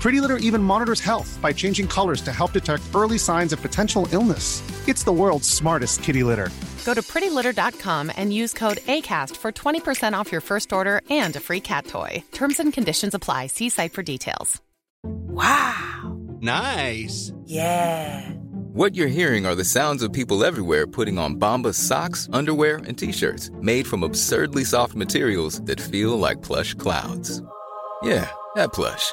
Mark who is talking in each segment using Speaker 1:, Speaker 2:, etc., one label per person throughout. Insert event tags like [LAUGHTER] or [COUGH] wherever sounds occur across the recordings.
Speaker 1: Pretty Litter even monitors health by changing colors to help detect early signs of potential illness. It's the world's smartest kitty litter.
Speaker 2: Go to prettylitter.com and use code ACAST for 20% off your first order and a free cat toy. Terms and conditions apply. See site for details.
Speaker 3: Wow.
Speaker 4: Nice.
Speaker 3: Yeah.
Speaker 5: What you're hearing are the sounds of people everywhere putting on Bombas socks, underwear, and t-shirts made from absurdly soft materials that feel like plush clouds. Yeah, that plush.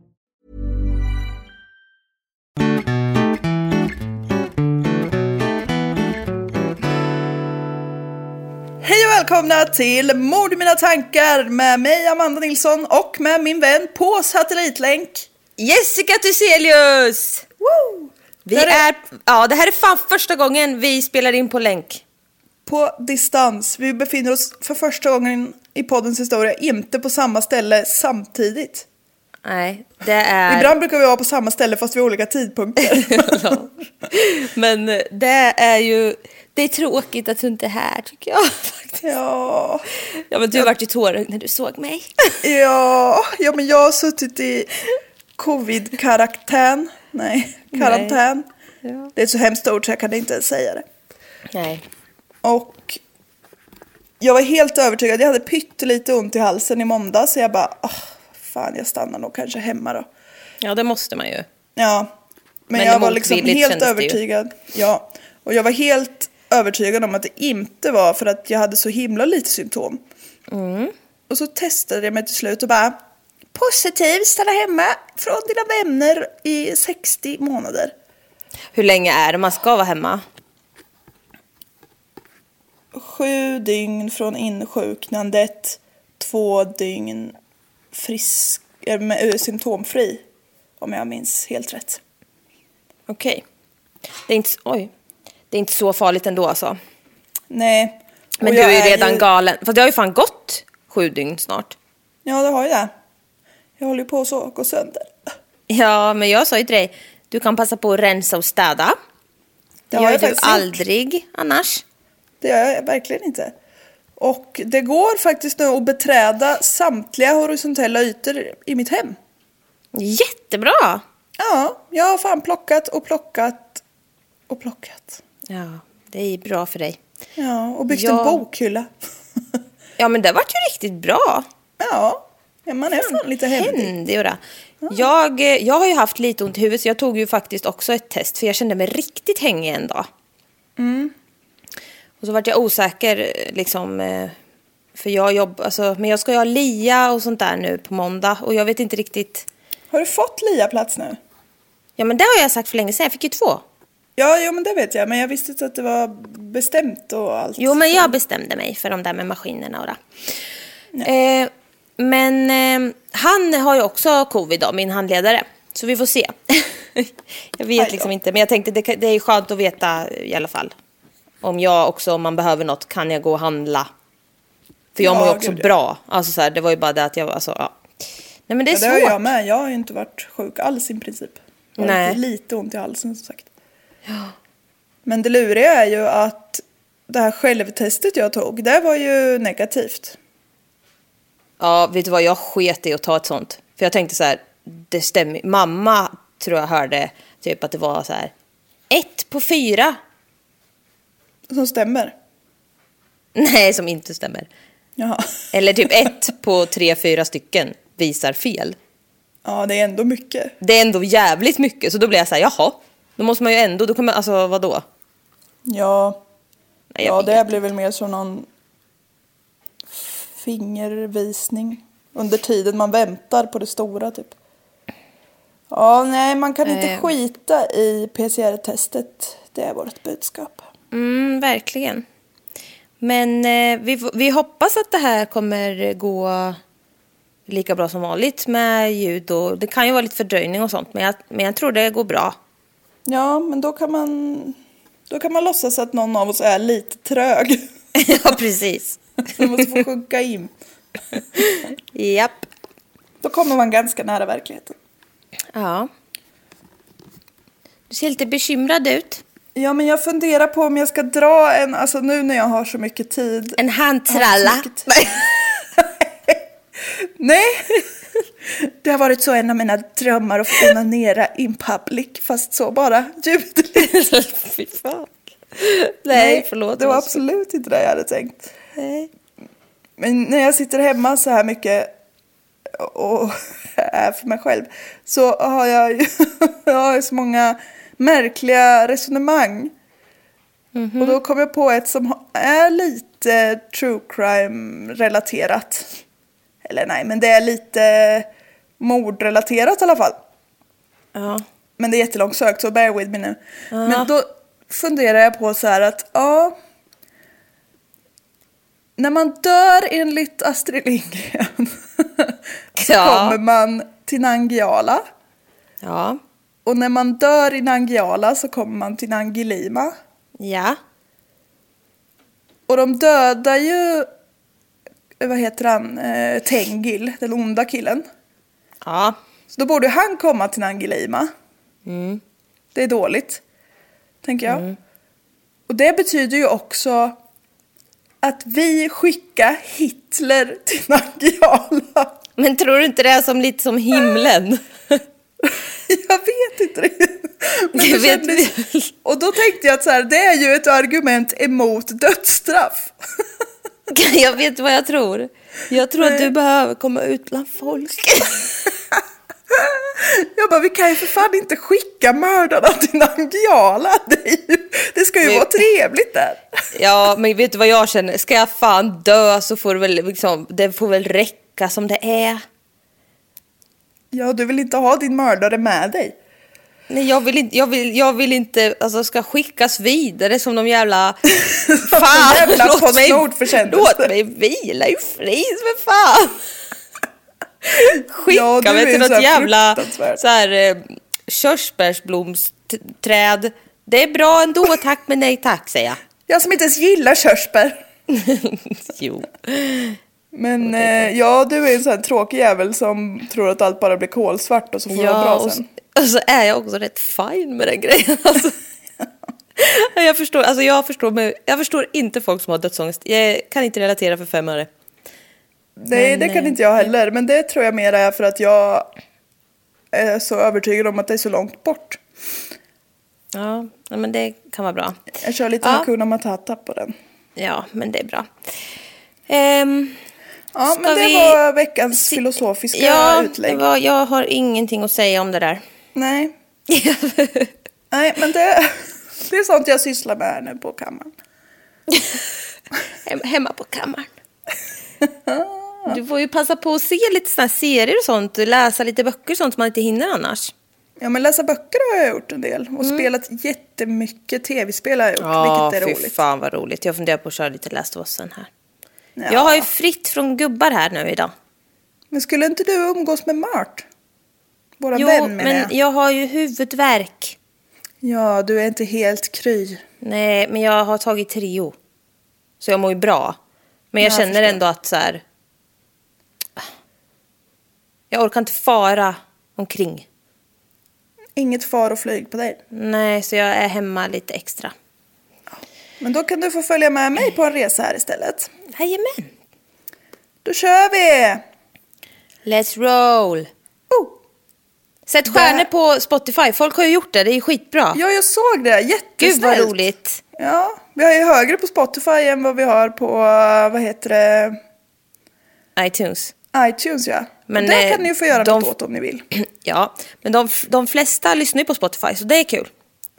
Speaker 6: Hej och välkomna till Mord i mina tankar med mig Amanda Nilsson och med min vän på satellitlänk.
Speaker 3: Jessica Thyselius!
Speaker 6: Woo!
Speaker 3: Vi
Speaker 6: Där är-
Speaker 3: ja, det här är fan första gången vi spelar in på länk.
Speaker 6: På distans. Vi befinner oss för första gången i poddens historia inte på samma ställe samtidigt.
Speaker 3: Nej, det är...
Speaker 6: Ibland brukar vi vara på samma ställe fast vid olika tidpunkter. [LAUGHS]
Speaker 3: Men det är ju... Det är tråkigt att du inte är här tycker jag. [LAUGHS] faktiskt.
Speaker 6: ja,
Speaker 3: Ja, men du vart ju tårögd när du såg mig. [LAUGHS]
Speaker 6: ja, ja, men jag har suttit i covid-karantän. Nej, karantän.
Speaker 3: Ja.
Speaker 6: Det är ett så hemskt ord så jag kan inte ens säga det.
Speaker 3: Nej.
Speaker 6: Och jag var helt övertygad, jag hade pyttelite ont i halsen i måndag så jag bara, oh, fan jag stannar nog kanske hemma då.
Speaker 3: Ja, det måste man ju.
Speaker 6: Ja, men,
Speaker 3: Men
Speaker 6: jag var liksom helt övertygad. Ja, och jag var helt övertygad om att det inte var för att jag hade så himla lite symptom.
Speaker 3: Mm.
Speaker 6: Och så testade jag mig till slut och bara, positiv, stanna hemma från dina vänner i 60 månader.
Speaker 3: Hur länge är det man ska vara hemma?
Speaker 6: Sju dygn från insjuknandet, två dygn frisk, äh, med, symptomfri. Om jag minns helt rätt.
Speaker 3: Okej. Det är inte... Oj. Det är inte så farligt ändå alltså.
Speaker 6: Nej.
Speaker 3: Men du
Speaker 6: jag
Speaker 3: är ju redan galen. För det har ju fan gått sju dygn snart.
Speaker 6: Ja, det har ju det. Jag håller ju på att gå sönder.
Speaker 3: Ja, men jag sa ju till dig, du kan passa på att rensa och städa. Det
Speaker 6: har
Speaker 3: gör
Speaker 6: jag
Speaker 3: du
Speaker 6: faktiskt gjort.
Speaker 3: aldrig annars.
Speaker 6: Det gör jag verkligen inte. Och det går faktiskt nu att beträda samtliga horisontella ytor i mitt hem.
Speaker 3: Jättebra!
Speaker 6: Ja, jag har fan plockat och plockat och plockat.
Speaker 3: Ja, det är bra för dig.
Speaker 6: Ja, och byggt
Speaker 3: Ja.
Speaker 6: en bokhylla. [LAUGHS]
Speaker 3: Ja, men det vart ju riktigt bra.
Speaker 6: ja, ja, man är fan lite händig.
Speaker 3: Det. Jag, eh, jag har ju haft lite ont i huvudet så jag tog ju faktiskt också ett test för jag kände mig riktigt hängig en dag.
Speaker 6: Mm.
Speaker 3: Och så vart jag osäker eh, liksom. eh, För jag jobbar, alltså, men jag ska ju ha LIA och sånt där nu på måndag och jag vet inte riktigt.
Speaker 6: Har du fått LIA-plats nu?
Speaker 3: Ja men det har jag sagt för länge sedan, jag fick ju två.
Speaker 6: Ja, jo, men det vet jag. Men jag visste inte att det var bestämt och allt.
Speaker 3: Jo men jag bestämde mig för de där med maskinerna och det. Eh, men eh, han har ju också covid då, min handledare. Så vi får se. [LAUGHS] jag vet liksom inte, men jag tänkte det, det är skönt att veta i alla fall. Om jag också, om man behöver något, kan jag gå och handla. För jag
Speaker 6: Ja,
Speaker 3: mår ju också
Speaker 6: gud, ja.
Speaker 3: bra. Alltså så här, det var ju bara det att jag, alltså ja. Nej men det är
Speaker 6: Ja, det har
Speaker 3: svårt.
Speaker 6: jag med. Jag har ju inte varit sjuk alls i princip. Jag har
Speaker 3: Nej.
Speaker 6: lite, lite ont i halsen som sagt. Men det luriga är ju att det här självtestet jag tog, det var ju negativt.
Speaker 3: Ja, vet du vad, jag sket i att ta ett sånt. För jag tänkte så här, det stämmer. Mamma tror jag hörde typ att det var så här, ett på fyra.
Speaker 6: Som stämmer.
Speaker 3: Nej, som inte stämmer.
Speaker 6: Jaha.
Speaker 3: Eller typ [LAUGHS] ett på tre, fyra stycken visar fel.
Speaker 6: Ja, det är ändå mycket.
Speaker 3: Det är ändå jävligt mycket, så då blir jag så här, jaha. Då måste man ju ändå, då kommer, alltså vadå?
Speaker 6: Ja,
Speaker 3: Nej,
Speaker 6: ja det blir väl mer som någon fingervisning under tiden man väntar på det stora typ. Ja, nej, man kan inte
Speaker 3: Eh.
Speaker 6: skita i PCR-testet. Det är vårt budskap.
Speaker 3: Mm, verkligen. Men eh, vi, vi hoppas att det här kommer gå lika bra som vanligt med ljud och det kan ju vara lite fördröjning och sånt men jag, men jag tror det går bra.
Speaker 6: Ja, men då kan man, då kan man låtsas att någon av oss är lite trög. [LAUGHS]
Speaker 3: ja, precis.
Speaker 6: Vi måste få sjunka in.
Speaker 3: Japp.
Speaker 6: Då kommer man ganska nära verkligheten.
Speaker 3: Ja. Du ser lite bekymrad ut.
Speaker 6: Ja, men jag funderar på om jag ska dra en, alltså nu när jag har så mycket tid.
Speaker 3: En handtralla.
Speaker 6: tid. [LAUGHS] Nej, det har varit så en av mina drömmar att få onanera in public, fast så bara ljudligt. [LAUGHS]
Speaker 3: Fy fan. Nej, förlåt.
Speaker 6: Det var absolut inte det jag hade tänkt.
Speaker 3: Nej.
Speaker 6: Men när jag sitter hemma så här mycket och är för mig själv så har jag ju [LAUGHS] jag har så många märkliga resonemang. Och då kom jag på ett som är lite true crime relaterat. Eller nej, men det är lite mordrelaterat i alla fall.
Speaker 3: Ja.
Speaker 6: Men det är jättelångt sökt så bear with me nu. Men då funderar jag på så här att ja. När man dör enligt Astrid Lindgren [LAUGHS] så
Speaker 3: Ja.
Speaker 6: kommer man till Nangijala.
Speaker 3: Ja.
Speaker 6: Och när man dör i Nangijala så kommer man till Nangilima.
Speaker 3: Ja.
Speaker 6: Och de dödar ju, vad heter han, eh, Tengil, den onda killen.
Speaker 3: Ja.
Speaker 6: Så då borde han komma till Nangilima. Det är dåligt, tänker jag. Och det betyder ju också att vi skickar Hitler till Nangijala.
Speaker 3: Men tror du inte det är som lite som himlen? [LAUGHS]
Speaker 6: Jag vet inte
Speaker 3: vet
Speaker 6: kändes... Och då tänkte jag att så här, det är ju ett argument emot dödsstraff. [LAUGHS]
Speaker 3: Jag vet vad jag tror. Jag tror att du behöver komma ut bland folk. [LAUGHS]
Speaker 6: Jag bara, vi kan ju för fan inte skicka mördarna till Nangijala. Det ska ju
Speaker 3: Men-
Speaker 6: vara trevligt där. [LAUGHS]
Speaker 3: Ja, men vet du vad jag känner? Ska jag fan dö så får det väl liksom, det får väl räcka som det är.
Speaker 6: Ja, du vill inte ha din mördare med dig.
Speaker 3: Nej, jag vill inte, jag vill, jag vill inte, alltså ska skickas vidare som de jävla... [LAUGHS] Fan,
Speaker 6: jävla
Speaker 3: låt mig, låt mig vila i frid för fan. Skicka
Speaker 6: Ja,
Speaker 3: mig till något jävla så här, eh, körsbärsblomsträd. Det är bra ändå, tack men nej tack säger jag.
Speaker 6: Jag som inte ens gillar körsbär. [LAUGHS]
Speaker 3: Jo.
Speaker 6: Men eh, ja, du är en sån här tråkig jävel som tror att allt bara blir kolsvart och så får det vara
Speaker 3: Ja,
Speaker 6: bra sen.
Speaker 3: och så är jag också rätt fine med den grejen. [LAUGHS] Alltså. jag, förstår, alltså jag, förstår, mig- jag förstår inte folk som har dödsångest. Jag kan inte relatera för fem öre.
Speaker 6: Nej, det kan inte jag heller. Men det tror jag mer är för att jag är så övertygad om att det är så långt bort.
Speaker 3: Ja, ja, men det kan vara bra.
Speaker 6: Jag kör lite
Speaker 3: Ja.
Speaker 6: Hakuna Matata på den.
Speaker 3: Ja, men det är bra. Ehm,
Speaker 6: Ja, men det
Speaker 3: vi
Speaker 6: var veckans filosofiska
Speaker 3: ja,
Speaker 6: utlägg.
Speaker 3: var, jag har ingenting att säga om det där.
Speaker 6: Nej. [LAUGHS] Nej, men det, det är sånt jag sysslar med här nu på kammaren.
Speaker 3: Hem, hemma på kammaren. [LAUGHS] Du får ju passa på att se lite såna här serier och sånt, läsa lite böcker och sånt som man inte hinner annars.
Speaker 6: Ja, men läsa böcker har jag gjort en del. Och spelat jättemycket tv-spel har jag gjort, vilket är roligt.
Speaker 3: fan vad roligt. Jag funderar på att köra lite Last of Us här.
Speaker 6: Ja.
Speaker 3: Jag har ju fritt från gubbar här nu idag.
Speaker 6: Men skulle inte du umgås med Mart? Våra
Speaker 3: Jo,
Speaker 6: vän
Speaker 3: men
Speaker 6: jag.
Speaker 3: jag har ju huvudvärk.
Speaker 6: Ja, du är inte helt kry.
Speaker 3: Nej, men jag har tagit Trio. Så jag mår ju bra. Men jag
Speaker 6: Ja, jag
Speaker 3: känner
Speaker 6: förstår.
Speaker 3: ändå att så här... Jag orkar inte fara omkring.
Speaker 6: Inget far och flyg på dig.
Speaker 3: Nej, så jag är hemma lite extra.
Speaker 6: Men då kan du få följa med mig på en resa här istället.
Speaker 3: Jajamän.
Speaker 6: Då kör vi!
Speaker 3: Let's roll. Sätt stjärnor på Spotify. Folk har ju gjort det. Det är skitbra.
Speaker 6: Ja, jag såg det. Jättesnällt.
Speaker 3: Gud vad roligt.
Speaker 6: Ja, vi har ju högre på Spotify än vad vi har på, eh, vad heter det,
Speaker 3: iTunes.
Speaker 6: iTunes ja.
Speaker 3: Men,
Speaker 6: det
Speaker 3: eh,
Speaker 6: kan ni ju få göra
Speaker 3: de-
Speaker 6: något åt om ni vill. [CLEARS THROAT]
Speaker 3: Ja, men de, de flesta lyssnar ju på Spotify, så det är kul.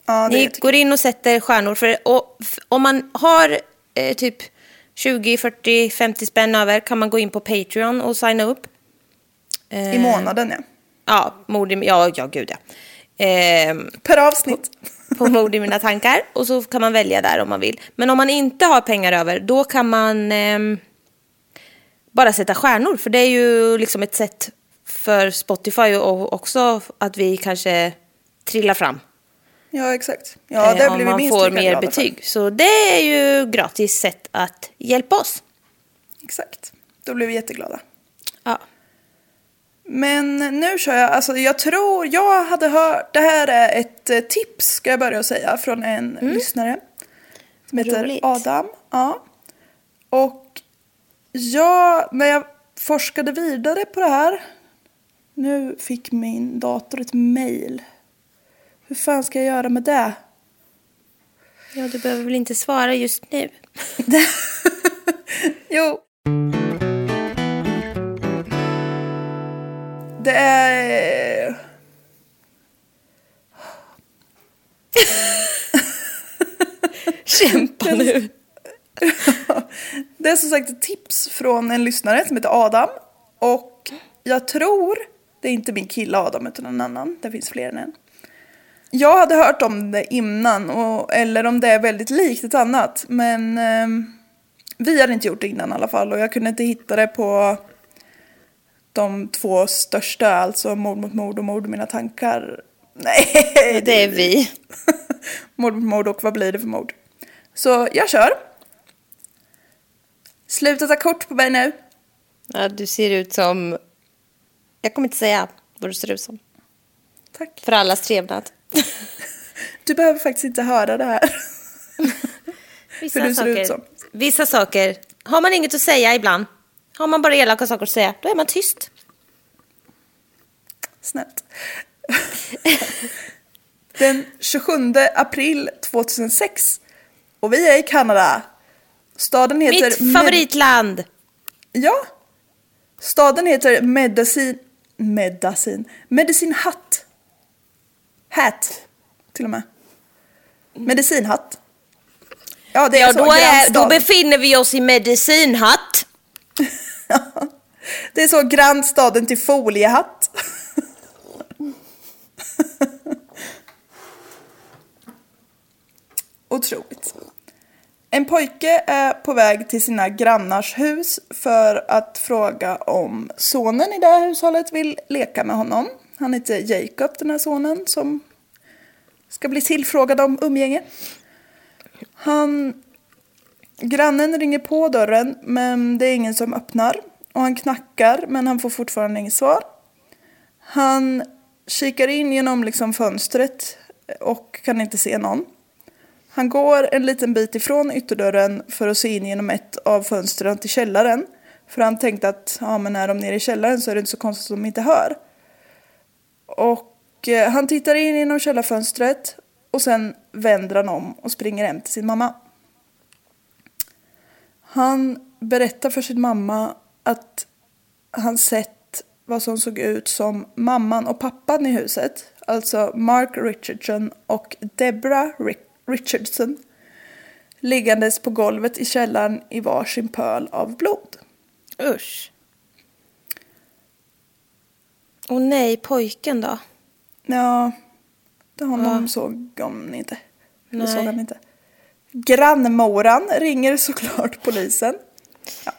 Speaker 6: Ja, det
Speaker 3: Ni går in och sätter stjärnor. För, och, om man har eh, typ 20, 40, 50 spänn över kan man gå in på Patreon och signa upp.
Speaker 6: I månaden ja.
Speaker 3: Ja, mord i, ja, ja gud ja. Ehm,
Speaker 6: Per avsnitt.
Speaker 3: på mord i mina tankar. Och så kan man välja där om man vill. Men om man inte har pengar över, då kan man ehm, bara sätta stjärnor. För det är ju liksom ett sätt för Spotify och också att vi kanske trillar fram.
Speaker 6: Ja exakt. Ja, det
Speaker 3: eh, om
Speaker 6: blir vi
Speaker 3: man
Speaker 6: minst
Speaker 3: får
Speaker 6: lika
Speaker 3: mer
Speaker 6: glada
Speaker 3: betyg. Så det är ju gratis sätt att hjälpa oss.
Speaker 6: För. Exakt. Då blir vi jätteglada.
Speaker 3: Ja.
Speaker 6: Men nu kör jag, alltså jag tror, jag hade hört, det här är ett eh, tips ska jag börja säga från en lyssnare. Som heter
Speaker 3: Mm. Roligt.
Speaker 6: Adam. Ja. Och jag, när jag forskade vidare på det här, nu fick min dator ett mail. Hur fan ska jag göra med det?
Speaker 3: ja, du behöver väl inte svara just nu. [LAUGHS]
Speaker 6: Jo. Det är...
Speaker 3: Kämpa nu.
Speaker 6: Det är som sagt ett tips från en lyssnare som heter Adam. Och jag tror, det är inte min kille Adam utan en annan, det finns fler än en. Jag hade hört om det innan, och, eller om det är väldigt likt ett annat. Men ehm, vi hade inte gjort det innan i alla fall och jag kunde inte hitta det på de två största, alltså Mord mot mord och Mord i mina tankar. [LAUGHS] Nej,
Speaker 3: Det är vi. [LAUGHS]
Speaker 6: mord mot mord och vad blir det för mord? Så jag kör. Sluta ta kort på mig nu.
Speaker 3: Ja, du ser ut som... Jag kommer inte säga vad du ser ut som.
Speaker 6: Tack.
Speaker 3: För allas trevnad. [LAUGHS]
Speaker 6: Du behöver faktiskt inte höra det här.
Speaker 3: Vissa saker. Vissa saker har man inget att säga ibland. Har man bara elaka saker att säga, då är man tyst.
Speaker 6: Snällt. [LAUGHS] Den 27 april 2006. Och vi är i Kanada. Staden heter...
Speaker 3: Mitt
Speaker 6: Med-
Speaker 3: favoritland!
Speaker 6: Ja. Staden heter Medicine... Medicine... Medicine Hat. Hat. Till och med. Medicinhatt. Ja, det är
Speaker 3: Ja,
Speaker 6: så.
Speaker 3: då, är, då befinner vi oss i medicinhatt.
Speaker 6: Det är så grannstaden till Foliehatt. Otroligt. En pojke är på väg till sina grannars hus för att fråga om sonen i det här hushållet vill leka med honom. Han heter Jacob, den här sonen, som ska bli tillfrågad om umgänge. Han Grannen ringer på dörren men det är ingen som öppnar. Och han knackar men han får fortfarande inget svar. Han kikar in genom liksom fönstret och kan inte se någon. Han går en liten bit ifrån ytterdörren för att se in genom ett av fönstren till källaren. För han tänkte att ja, men är de nere i källaren så är det inte så konstigt att de inte hör. Och eh, han tittar in genom källarfönstret och sen vänder han om och springer hem till sin mamma. Han berättar för sin mamma att han sett vad som såg ut som mamman och pappan i huset. Alltså Mark Richardson och Deborah Ri- Richardson. Liggandes på golvet i källaren i varsin pöl av blod.
Speaker 3: Usch. Åh nej, pojken då?
Speaker 6: Ja, det honom såg hon inte. Det såg han inte. Grannmoran ringer såklart polisen. Ja.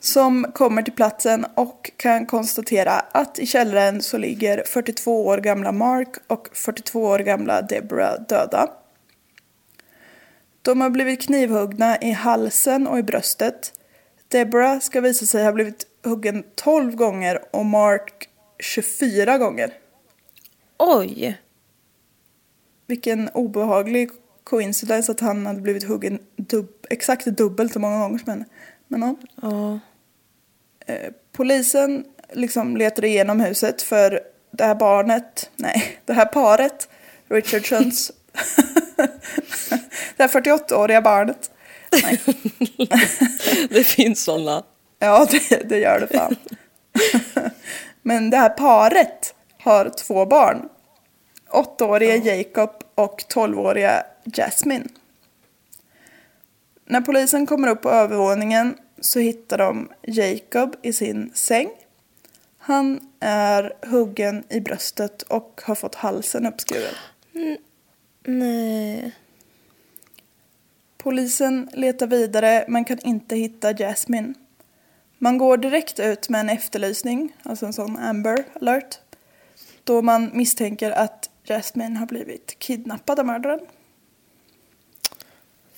Speaker 6: Som kommer till platsen och kan konstatera att i källaren så ligger 42 år gamla Mark och 42 år gamla Deborah döda. De har blivit knivhuggna i halsen och i bröstet. Deborah ska visa sig ha blivit huggen 12 gånger och Mark 24 gånger.
Speaker 3: Oj.
Speaker 6: Vilken obehaglig coincidence att han hade blivit huggen dub- exakt dubbelt så många gånger som henne. Men ja.
Speaker 3: Ja.
Speaker 6: Eh, polisen liksom letar igenom huset för det här barnet, nej, det här paret, Richardsons, [LAUGHS] det här 48-åriga barnet. [LAUGHS]
Speaker 3: Det finns såna.
Speaker 6: Ja, det, det gör det fan. [LAUGHS] Men det här paret har två barn. Åttaåriga Jacob och tolvåriga Jasmine. När polisen kommer upp på övervåningen så hittar de Jacob i sin säng. Han är huggen i bröstet och har fått halsen uppskuren.
Speaker 3: Nej.
Speaker 6: Polisen letar vidare men kan inte hitta Jasmine. Man går direkt ut med en efterlysning, alltså en sån Amber alert, då man misstänker att Jasmine har blivit kidnappad av mördaren.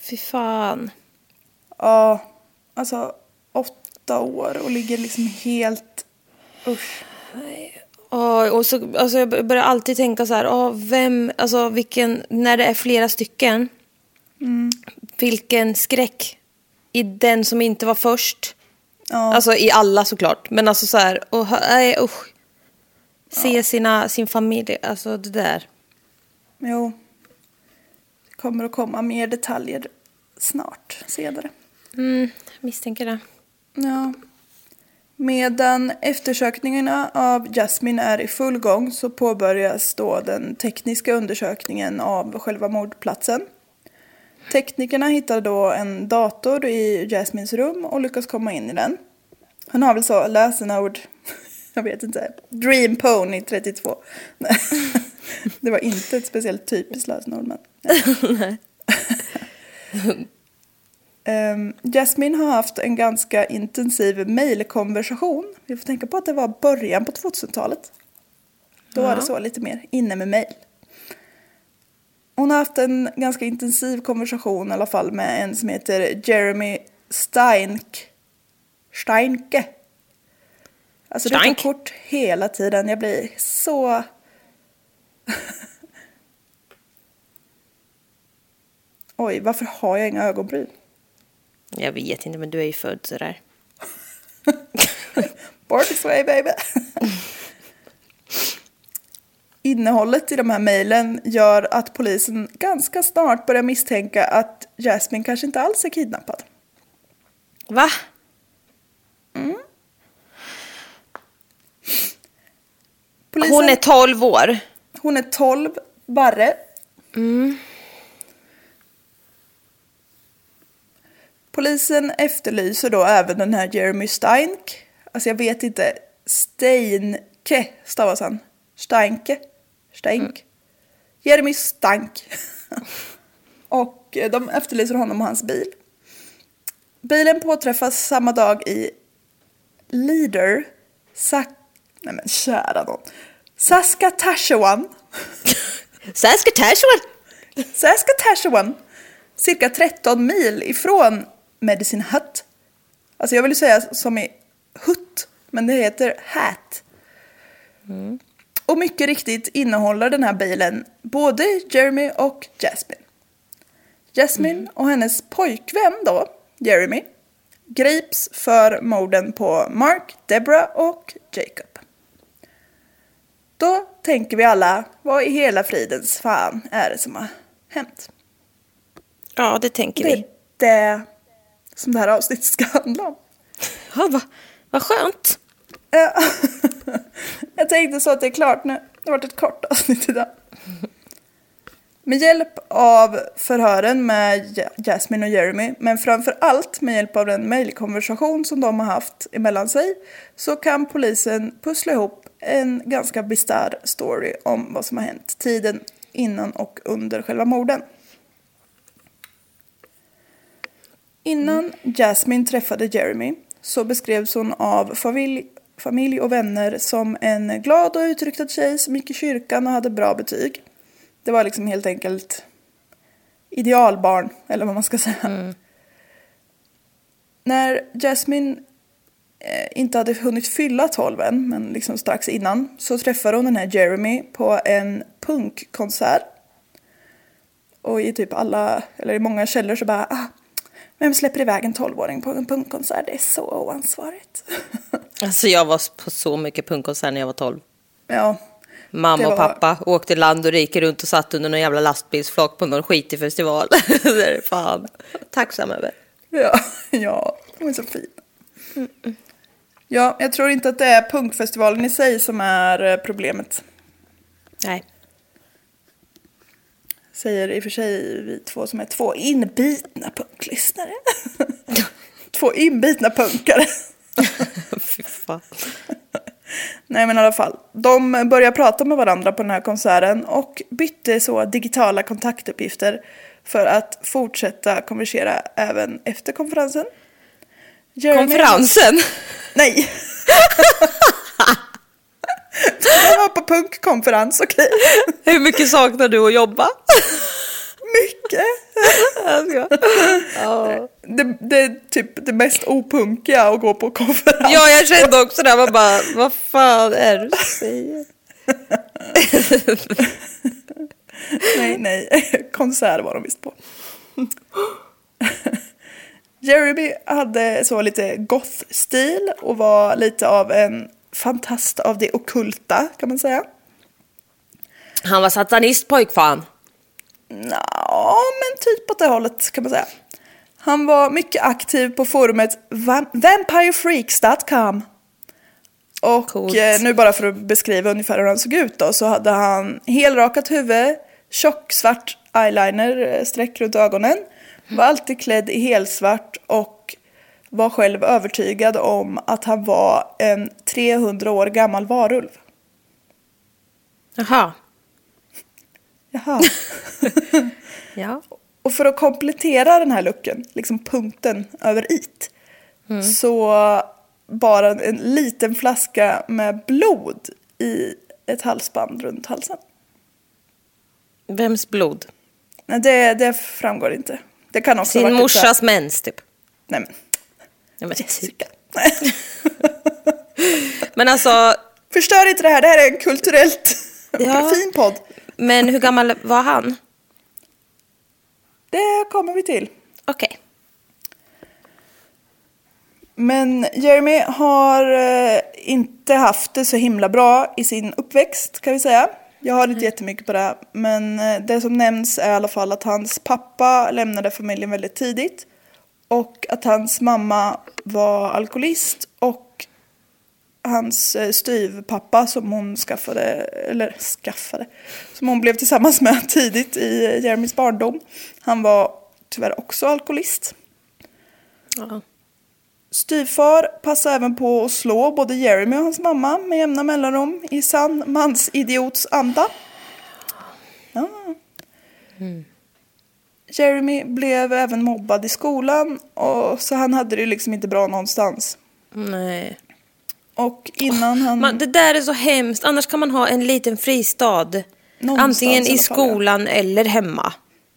Speaker 3: Fy fan.
Speaker 6: Ja, alltså åtta år och ligger liksom helt... Usch.
Speaker 3: Ja, och så, alltså jag börjar alltid tänka så här, ja, vem, alltså vilken, när det är flera stycken, vilken skräck i den som inte var först.
Speaker 6: Ja.
Speaker 3: Alltså i alla såklart, men alltså så här, och, nej usch. Se sina, sin familj, alltså det där.
Speaker 6: Jo. Det kommer att komma mer detaljer snart, senare.
Speaker 3: Mm, misstänker det.
Speaker 6: Ja. Medan eftersökningarna av Jasmine är i full gång så påbörjas då den tekniska undersökningen av själva mordplatsen. Teknikerna hittar då en dator i Jasmines rum och lyckas komma in i den. Han har väl så lösenord, [LAUGHS] jag vet inte, Dream Pony 32. Nej. [LAUGHS] Det var inte ett speciellt typiskt lösenord men. [LAUGHS] Um, Jasmine har haft en ganska intensiv mejlkonversation. Vi får tänka på att det var början på 2000-talet. Då var det så lite mer inne med mejl. Hon har haft en ganska intensiv konversation i alla fall med en som heter Jeremy Steinke. Steinke. Alltså det
Speaker 3: Steink.
Speaker 6: tar kort hela tiden. Jag blir så... [LAUGHS] Oj, varför har jag inga ögonbryn?
Speaker 3: Jag vet inte, men du är ju född sådär. [LAUGHS]
Speaker 6: Born this way baby. Innehållet i de här mejlen gör att polisen ganska snart börjar misstänka att Jasmine kanske inte alls är kidnappad.
Speaker 3: Va?
Speaker 6: Polisen,
Speaker 3: Hon är 12 år.
Speaker 6: hon är 12 barre. Polisen efterlyser då även den här Jeremy Steinke. Alltså jag vet inte. Steinke stavas han. Steinke. Steinke. Jeremy Stank. [LAUGHS] och eh, de efterlyser honom och hans bil. Bilen påträffas samma dag i Leader, Sa... Nej men kära nån. Saskatchewan. [LAUGHS]
Speaker 3: Saskatchewan!
Speaker 6: Saskatchewan. Cirka 13 mil ifrån Medicine Hut. Alltså jag vill säga som i hutt, men det heter hat. Och mycket riktigt innehåller den här bilen både Jeremy och Jasmine. Jasmine och hennes pojkvän då, Jeremy, grips för morden på Mark, Deborah och Jacob. Då tänker vi alla, vad i hela fridens fan är det som har hänt?
Speaker 3: Ja, det tänker
Speaker 6: Det är
Speaker 3: vi.
Speaker 6: det som det här avsnittet ska handla om.
Speaker 3: Ja, vad va skönt.
Speaker 6: Ja. [LAUGHS] Jag tänkte så att det är klart nu. Det har varit ett kort avsnitt idag. Med hjälp av förhören med Ja- Jasmine och Jeremy, men framför allt med hjälp av den mejlkonversation som de har haft emellan sig, så kan polisen pussla ihop en ganska bisarr story om vad som har hänt tiden innan och under själva morden. Innan Jasmine träffade Jeremy så beskrevs hon av familj, familj och vänner som en glad och utryktad tjej som gick i kyrkan och hade bra betyg. Det var liksom helt enkelt idealbarn, eller vad man ska säga. När Jasmine eh, inte hade hunnit fylla 12 än, men liksom strax innan, så träffade hon den här Jeremy på en punkkonsert. Och i typ alla, eller i många källor så bara, ah, vem släpper iväg en 12-åring på en punkkonsert? Det är så oansvarigt. [LAUGHS]
Speaker 3: Alltså jag var på så mycket punkkonsert när jag var 12.
Speaker 6: ja,
Speaker 3: Mamma
Speaker 6: Det
Speaker 3: och
Speaker 6: var-
Speaker 3: pappa åkte land och rike runt och satt under någon jävla lastbilsflak på någon skitig festival. [LAUGHS] det är fan tacksam över.
Speaker 6: ja, [LAUGHS] ja, de är så fina. Ja, jag tror inte att det är punkfestivalen i sig som är eh, problemet.
Speaker 3: Nej.
Speaker 6: Säger i och för sig vi två som är två inbitna punklyssnare. [LAUGHS] två inbitna punkare. [LAUGHS]
Speaker 3: Fy fan.
Speaker 6: Nej men i alla fall. De började prata med varandra på den här konserten och bytte så digitala kontaktuppgifter för att fortsätta konversera även efter konferensen. Jeremy-
Speaker 3: Konferensen.
Speaker 6: Nej! [LAUGHS] De var på punkkonferens, okej.
Speaker 3: Hur mycket saknar du att jobba?
Speaker 6: Mycket.
Speaker 3: Jag. Ja.
Speaker 6: Det, det är typ det mest opunkiga att gå på konferens.
Speaker 3: ja, jag kände också det. Man bara, vad fan är det du säger?
Speaker 6: Nej, nej. Konsert var de visst på. Jeremy hade så lite goth-stil och var lite av en fantast av det okulta kan man säga.
Speaker 3: Han var satanist pojkfan.
Speaker 6: Ja, men typ åt det hållet kan man säga. Han var mycket aktiv på forumet va- vampirefreaks.com. Och
Speaker 3: Coolt.
Speaker 6: eh, nu bara för att beskriva ungefär hur han såg ut då så hade han helrakat huvud, tjock svart eyeliner, eh, streck runt ögonen, var alltid klädd i helsvart och var själv övertygad om att han var en 300 år gammal varulv.
Speaker 3: Jaha.
Speaker 6: Jaha. [LAUGHS]
Speaker 3: Ja.
Speaker 6: Och för att komplettera den här looken, liksom punkten över it, så bar han en liten flaska med blod i ett halsband runt halsen.
Speaker 3: Vems blod?
Speaker 6: Nej, det, det framgår inte. Det kan också
Speaker 3: Sin
Speaker 6: varit
Speaker 3: morsas mens typ.
Speaker 6: Nej men,
Speaker 3: Ja, men.
Speaker 6: Jessica. [LAUGHS]
Speaker 3: Men alltså,
Speaker 6: Förstör inte det här, det här är en kulturellt
Speaker 3: Ja.
Speaker 6: fin podd.
Speaker 3: men hur gammal var han?
Speaker 6: Det kommer vi till.
Speaker 3: Okej.
Speaker 6: Men Jeremy har eh, inte haft det så himla bra i sin uppväxt kan vi säga. Jag har inte jättemycket på det. Men eh, det som nämns är i alla fall att hans pappa lämnade familjen väldigt tidigt. Och att hans mamma var alkoholist. Och hans eh, styvpappa som hon skaffade, eller skaffade, som hon blev tillsammans med [LAUGHS] tidigt i Jeremys barndom. Han var tyvärr också alkoholist.
Speaker 3: Ja.
Speaker 6: Styvfar passade även på att slå både Jeremy och hans mamma med jämna mellanrum i sann mansidiots anda. Ja. Jeremy blev även mobbad i skolan och så han hade det ju liksom inte bra någonstans.
Speaker 3: Nej.
Speaker 6: Och innan han...
Speaker 3: Man, det där är så hemskt. Annars kan man ha en liten fristad.
Speaker 6: Någonstans
Speaker 3: Antingen
Speaker 6: i
Speaker 3: i
Speaker 6: alla fall, ja.
Speaker 3: skolan eller hemma.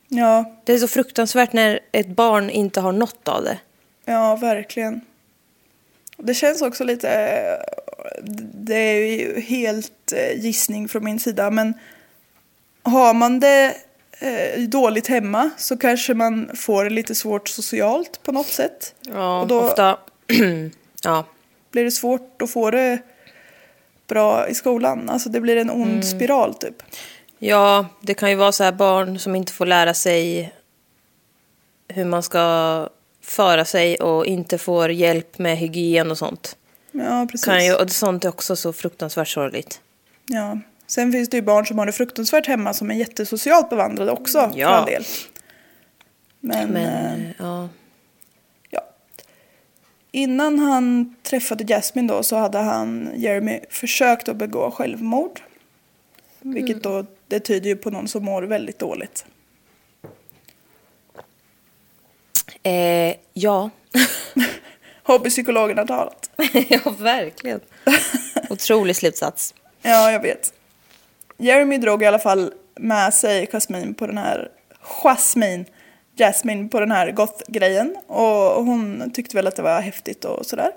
Speaker 6: Ja,
Speaker 3: Det är så fruktansvärt när ett barn inte har något av det.
Speaker 6: ja, verkligen. Det känns också lite... Det är ju helt eh, gissning från min sida, men har man det eh, dåligt hemma så kanske man får det lite svårt socialt på något sätt.
Speaker 3: Ja,
Speaker 6: Och då-
Speaker 3: ofta. [CLEARS THROAT] ja.
Speaker 6: Blir det svårt att få det bra i skolan. Alltså det blir en ond
Speaker 3: Mm.
Speaker 6: spiral typ.
Speaker 3: ja, det kan ju vara så här barn som inte får lära sig hur man ska föra sig och inte får hjälp med hygien och sånt.
Speaker 6: Ja, precis.
Speaker 3: Kan ju, och sånt är också så fruktansvärt sorgligt.
Speaker 6: Ja. Sen finns det ju barn som har det fruktansvärt hemma som är jättesocialt bevandrade också
Speaker 3: Ja.
Speaker 6: för all del. Men,
Speaker 3: Men,
Speaker 6: eh,
Speaker 3: ja.
Speaker 6: ja. Innan han träffade Jasmine då så hade han, Jeremy, försökt att begå självmord. Vilket då, det tyder ju på någon som mår väldigt dåligt.
Speaker 3: Eh, ja. [LAUGHS]
Speaker 6: Har talat. [LAUGHS]
Speaker 3: ja, verkligen. Otrolig slutsats.
Speaker 6: Ja, jag vet. Jeremy drog i alla fall med sig Jasmine på den här... Jasmine. Jasmine på den här goth-grejen. Och hon tyckte väl att det var häftigt och sådär.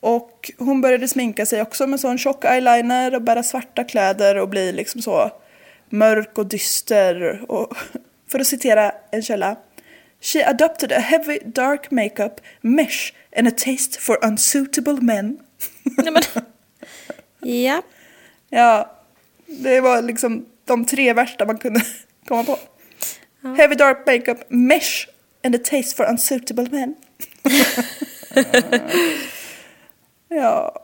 Speaker 6: Och hon började sminka sig också med sån tjock eyeliner och bära svarta kläder och bli liksom så mörk och dyster. Och [LAUGHS] för att citera en källa. She adopted a heavy dark makeup, mesh and a taste for unsuitable men.
Speaker 3: Nej, men, [LAUGHS] ja.
Speaker 6: Ja, det var liksom de tre värsta man kunde [LAUGHS] komma på. Heavy dark makeup, mesh and a taste for unsuitable men. [LAUGHS] Ja.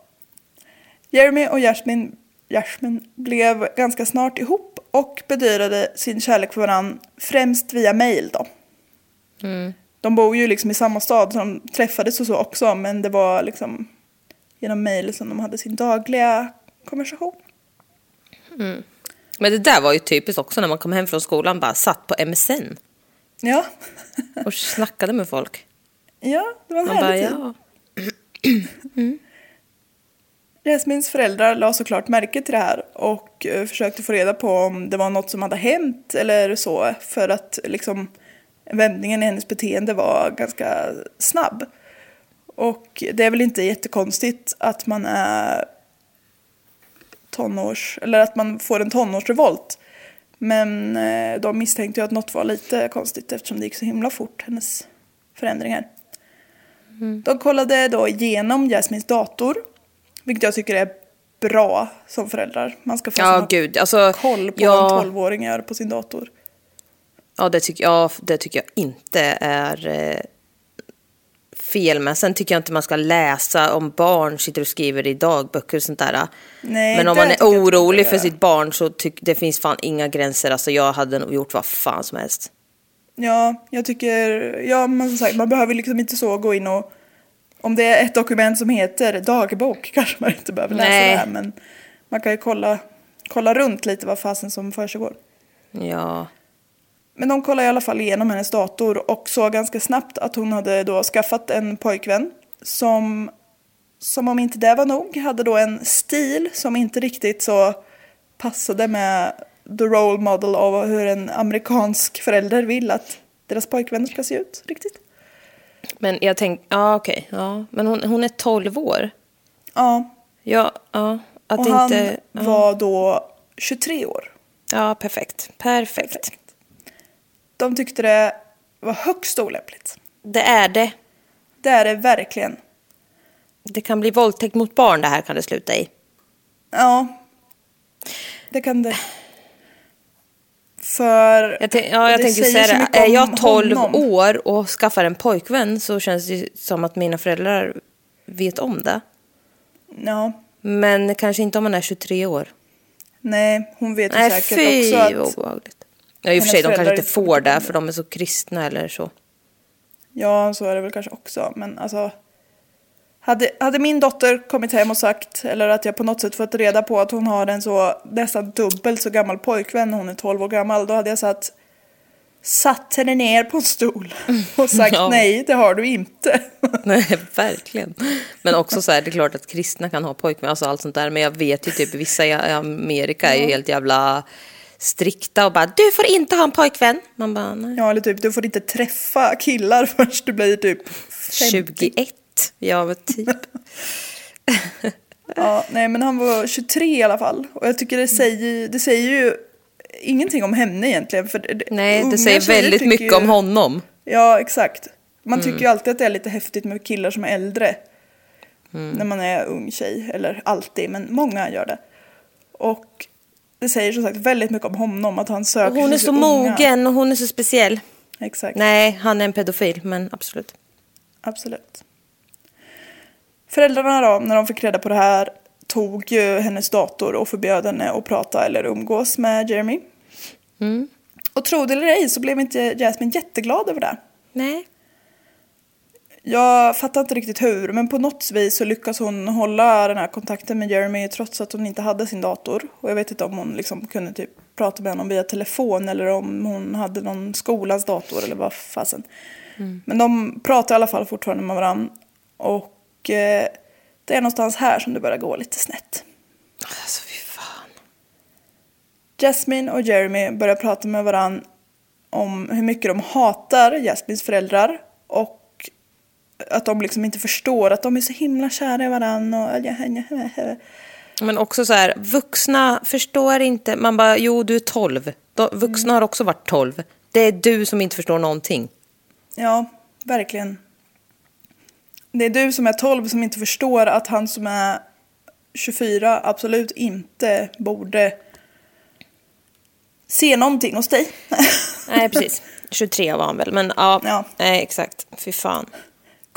Speaker 6: Jeremy och Jasmine, Jasmine blev ganska snart ihop och bedyrade sin kärlek för varandra främst via mail då. De bor ju liksom i samma stad så de träffades och så också men det var liksom genom mail som de hade sin dagliga konversation.
Speaker 3: Men det där var ju typiskt också när man kom hem från skolan, bara satt på MSN
Speaker 6: Ja,
Speaker 3: och snackade med folk.
Speaker 6: ja det var en
Speaker 3: Man bara,
Speaker 6: härlig tid.
Speaker 3: ja. [CLEARS THROAT]
Speaker 6: Jasmins föräldrar la såklart märke till det här och eh, försökte få reda på om det var något som hade hänt eller så för att liksom vändningen i hennes beteende var ganska snabb. Och det är väl inte jättekonstigt att man är tonårs, eller att man får en tonårsrevolt. Men eh, de misstänkte ju att något var lite konstigt eftersom det gick så himla fort, hennes förändringar. De kollade då igenom Jasmins dator, vilket jag tycker är bra som föräldrar. Man ska få
Speaker 3: Ja, gud. Alltså,
Speaker 6: koll på
Speaker 3: ja.
Speaker 6: vad en 12-åring gör på sin dator.
Speaker 3: Ja, det tycker jag, det tycker jag inte är eh, fel med. Sen tycker jag inte man ska läsa om barn sitter och skriver i dagböcker och sånt där.
Speaker 6: Nej,
Speaker 3: Men om man är orolig för sitt barn så tycker det finns fan inga gränser. Alltså jag hade nog gjort vad fan som helst.
Speaker 6: Ja, jag tycker, ja men som sagt, man behöver liksom inte så gå in och, om det är ett dokument som heter dagbok [LAUGHS] kanske man inte behöver läsa
Speaker 3: Nej.
Speaker 6: det här, men man kan ju kolla, kolla runt lite vad fasen som försiggår.
Speaker 3: Ja,
Speaker 6: Men de kollade i alla fall igenom hennes dator och såg ganska snabbt att hon hade då skaffat en pojkvän som, som om inte det var nog, hade då en stil som inte riktigt så passade med the role model av hur en amerikansk förälder vill att deras pojkvänner ska se ut riktigt.
Speaker 3: men jag tänkte, ja okej, ja. Men hon, hon är 12 år.
Speaker 6: Ja,
Speaker 3: Ja, ja. Att
Speaker 6: och han
Speaker 3: inte, ja.
Speaker 6: var då 23 år.
Speaker 3: ja, perfekt. Perfekt.
Speaker 6: De tyckte det var högst olämpligt.
Speaker 3: Det är det.
Speaker 6: Det är det verkligen.
Speaker 3: Det kan bli våldtäkt mot barn det här kan det sluta i.
Speaker 6: Ja, det kan det. För
Speaker 3: Jag, tänk, ja, jag
Speaker 6: det säger
Speaker 3: säga det. Är jag 12
Speaker 6: honom.
Speaker 3: år och skaffar en pojkvän så känns det som att mina föräldrar vet om det.
Speaker 6: Ja,
Speaker 3: Men kanske inte om man är 23 år.
Speaker 6: nej, hon vet ju
Speaker 3: Nej,
Speaker 6: säkert
Speaker 3: fy
Speaker 6: också att...
Speaker 3: obehagligt. Ja, i och för sig, de kanske inte får det för de är så kristna eller så.
Speaker 6: Ja, så är det väl kanske också. Men alltså... Hade, hade min dotter kommit hem och sagt, eller att jag på något sätt fått reda på att hon har en så nästan dubbelt så gammal pojkvän när hon är 12 år gammal, då hade jag satt, satt henne ner på en stol [LAUGHS] och sagt
Speaker 3: Ja.
Speaker 6: nej, det har du inte. [LAUGHS]
Speaker 3: Nej, verkligen. Men också så här, det är klart att kristna kan ha pojkvän, alltså allt sånt där. Men jag vet ju typ vissa i Amerika är ju helt jävla strikta och bara du får inte ha en pojkvän. Man bara nej.
Speaker 6: Ja, eller typ, du får inte träffa killar [LAUGHS] förrän du blir typ 50.
Speaker 3: 21. Ja, men typ.
Speaker 6: Ja, nej, men han var 23 i alla fall. Och jag tycker det säger, det säger ju ingenting om henne egentligen. För det-
Speaker 3: Nej, det säger väldigt mycket
Speaker 6: ju-
Speaker 3: om honom.
Speaker 6: Ja, exakt. Man tycker ju alltid att det är lite häftigt med killar som är äldre. När man är ung tjej. Eller alltid, men många gör det. Och det säger som sagt väldigt mycket om honom. Att han söker
Speaker 3: Och hon är så
Speaker 6: unga.
Speaker 3: mogen och hon är så speciell.
Speaker 6: Exakt,
Speaker 3: Nej, han är en pedofil, men absolut.
Speaker 6: absolut. Föräldrarna då, när de fick reda på det här, tog ju hennes dator och förbjöd henne att prata eller umgås med Jeremy. Och tro det eller ej så blev inte Jasmine jätteglad över det.
Speaker 3: Nej.
Speaker 6: Jag fattar inte riktigt hur, men på något vis så lyckas hon hålla den här kontakten med Jeremy trots att hon inte hade sin dator. Och jag vet inte om hon liksom kunde typ prata med honom via telefon eller om hon hade någon skolans dator eller vad fasen. Men de pratar i alla fall fortfarande med varandra. Och eh, det är någonstans här som det börjar gå lite snett.
Speaker 3: Alltså fy fan.
Speaker 6: Jasmine och Jeremy börjar prata med varandra om hur mycket de hatar Jasmines föräldrar och att de liksom inte förstår att de är så himla kära i varandra. Och...
Speaker 3: Men också så här, vuxna förstår inte. Man bara, jo du är 12. De, vuxna har också varit 12. Det är du som inte förstår någonting.
Speaker 6: Ja, verkligen. Det är du som är 12 som inte förstår att han som är 24 absolut inte borde se någonting hos dig.
Speaker 3: Nej, precis. [LAUGHS] 23 var han väl, men ja.
Speaker 6: Ja.
Speaker 3: Nej, exakt. Fy fan.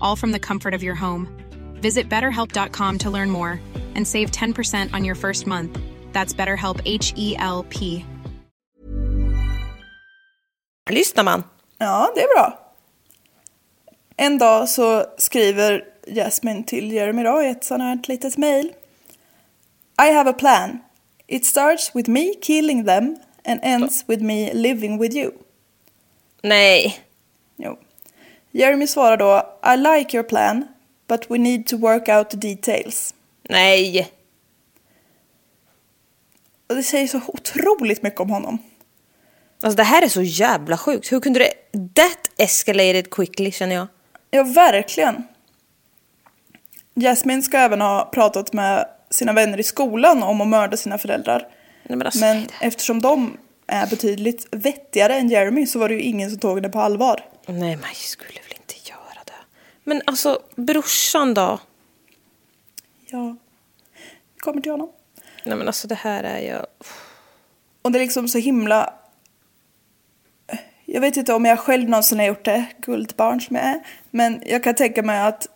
Speaker 7: all from the comfort of your home. Visit betterhelp.com to learn more and save 10% on your first month. That's BetterHelp H E L P.
Speaker 3: Lyssnar man?
Speaker 6: Ja, det är bra. En dag så skriver Jasmine till Jeremy då i ett sånt här litet mail. I have a plan. It starts with me killing them and ends with me living with you.
Speaker 3: Nej.
Speaker 6: Jeremy svarar då I like your plan but we need to work out the details.
Speaker 3: Nej.
Speaker 6: Och det säger så otroligt mycket om honom.
Speaker 3: Alltså det här är så jävla sjukt. Hur kunde det... That escalated quickly känner jag.
Speaker 6: Ja, verkligen. Jasmine ska även ha pratat med sina vänner i skolan om att mörda sina föräldrar.
Speaker 3: Nej, men alltså,
Speaker 6: Men eftersom de är betydligt vettigare än Jeremy så var det ju ingen som tog det på allvar.
Speaker 3: Nej, man skulle väl inte göra det. Men alltså, brorsan då?
Speaker 6: Ja, kommer till honom.
Speaker 3: Nej men alltså det här är ju...
Speaker 6: Och det är liksom så himla... Jag vet inte om jag själv någonsin har gjort det, guldbarn som jag är. Men jag kan tänka mig att,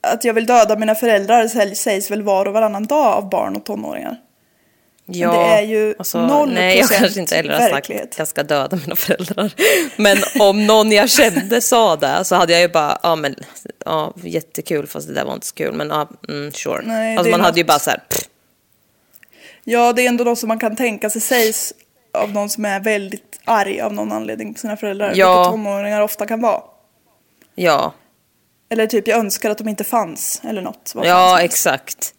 Speaker 6: att jag vill döda mina föräldrar sägs väl var och varannan dag av barn och tonåringar.
Speaker 3: Ja,
Speaker 6: det är ju
Speaker 3: alltså,
Speaker 6: noll
Speaker 3: Nej, jag kanske inte heller har sagt att jag ska döda mina föräldrar. Men om någon jag kände sa det så hade jag ju bara, ja men, ja jättekul fast det där var inte så kul. Men ja, mm, sure.
Speaker 6: Nej,
Speaker 3: alltså man hade ju
Speaker 6: något-
Speaker 3: bara så här,
Speaker 6: Ja, det är ändå något som man kan tänka sig sägs av någon som är väldigt arg av någon anledning på sina föräldrar.
Speaker 3: Ja.
Speaker 6: Vilket tonåringar ofta kan vara.
Speaker 3: ja,
Speaker 6: Eller typ jag önskar att de inte fanns eller något.
Speaker 3: Ja exakt.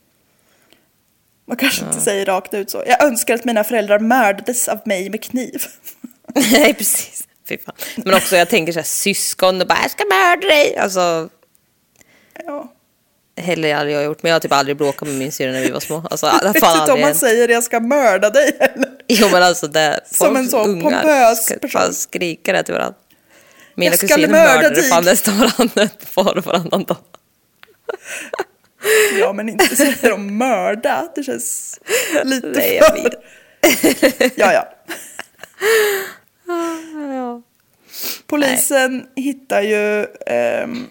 Speaker 6: Man kanske inte säger rakt ut så. Jag önskar att mina föräldrar mördades av mig med kniv. [LAUGHS]
Speaker 3: Nej, precis. Fy fan. Men också jag tänker så här, syskon och bara, jag ska mörda dig. Alltså,
Speaker 6: Ja.
Speaker 3: heller aldrig jag gjort. Men jag har typ aldrig bråkat med min syrra när vi var små. Alltså,
Speaker 6: Jag vet inte om man säger jag ska mörda dig eller.
Speaker 3: Jo men alltså det,
Speaker 6: Som en sån pompös person.
Speaker 3: skrika det till varandra. Mina
Speaker 6: Jag ska
Speaker 3: kusiner
Speaker 6: mörda
Speaker 3: mördade fan nästan varandra [LAUGHS] par och varannan dag. [LAUGHS]
Speaker 6: Ja men inte säger de mörda. Det känns lite
Speaker 3: Nej, jag
Speaker 6: för... ja ja.
Speaker 3: Ja.
Speaker 6: Polisen hittar ju ehm,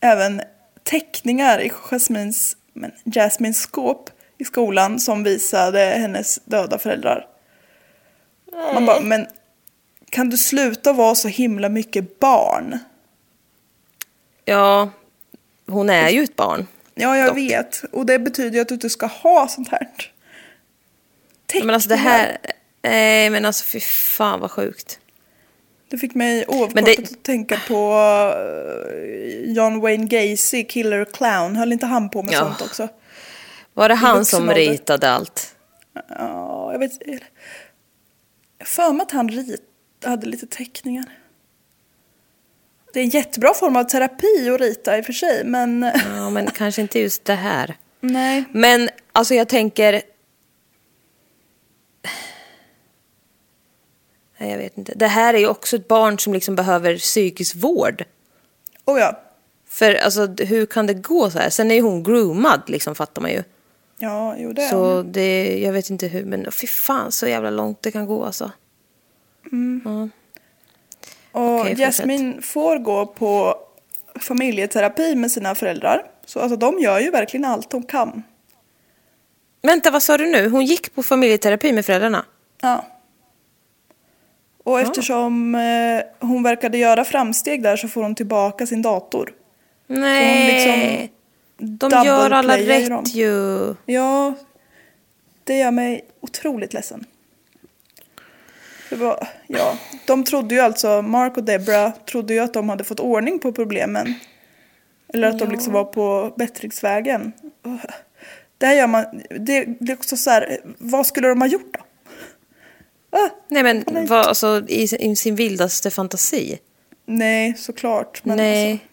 Speaker 6: även teckningar i Jasmines, men Jasmines skåp i skolan som visade hennes döda föräldrar. Man bara, men kan du sluta vara så himla mycket barn?
Speaker 3: ja, hon är ju ett barn.
Speaker 6: Ja, jag
Speaker 3: Dock.
Speaker 6: vet. Och det betyder ju att du inte ska ha sånt här.
Speaker 3: Men alltså det här, nej men alltså fy fan vad sjukt.
Speaker 6: Det fick mig oavkortat
Speaker 3: det-
Speaker 6: att tänka på eh, John Wayne Gacy, Killer Clown. Höll inte han på med
Speaker 3: Ja.
Speaker 6: sånt också?
Speaker 3: Var det han som ritade allt?
Speaker 6: Ja, jag vet Jag har för mig att han rit, hade lite teckningar. Det är en jättebra form av terapi att rita i och för sig, men
Speaker 3: Ja men kanske inte just det här. [LAUGHS]
Speaker 6: nej.
Speaker 3: Men alltså jag tänker... Nej, jag vet inte. Det här är ju också ett barn som liksom behöver psykisk vård.
Speaker 6: Oh ja.
Speaker 3: För alltså hur kan det gå så här? Sen är ju hon groomad liksom fattar man ju.
Speaker 6: Ja, jo det är
Speaker 3: Så det, jag vet inte hur, men fy fan så jävla långt det kan gå alltså.
Speaker 6: Och
Speaker 3: Okej,
Speaker 6: Jasmine får gå på familjeterapi med sina föräldrar. Så alltså, de gör ju verkligen allt de kan.
Speaker 3: Vänta, vad sa du nu? Hon gick på familjeterapi med föräldrarna?
Speaker 6: Ja. Och eftersom eh, hon verkade göra framsteg där så får hon tillbaka sin dator.
Speaker 3: Nej,
Speaker 6: liksom
Speaker 3: de gör alla rätt
Speaker 6: dem.
Speaker 3: ju.
Speaker 6: Ja, det gör mig otroligt ledsen. Det var, ja, de trodde ju alltså, Mark och Debra trodde ju att de hade fått ordning på problemen. Eller att de liksom var på bättringsvägen. Där gör man, det, det är också så här, vad skulle de ha gjort då? Ah,
Speaker 3: Nej men vad, alltså, i, i sin vildaste fantasi.
Speaker 6: nej, såklart. Men
Speaker 3: Nej.
Speaker 6: Alltså,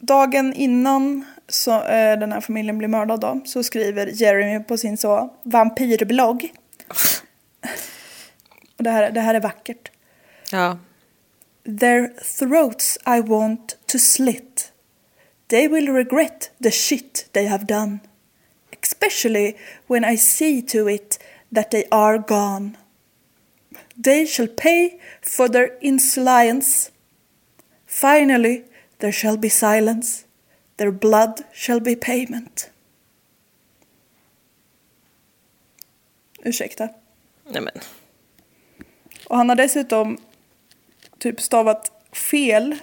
Speaker 6: dagen innan så, eh, den här familjen blir mördad då, så skriver Jeremy på sin så vampyrblogg. [LAUGHS] [LAUGHS] Det här, det här är vackert.
Speaker 3: Ja.
Speaker 6: Their throats I want to slit. They will regret the shit they have done. Especially when I see to it that they are gone. They shall pay for their insolence. Finally, there shall be silence. Their blood shall be payment. Ursäkta.
Speaker 3: Nej men.
Speaker 6: Och han har dessutom typ stavat fel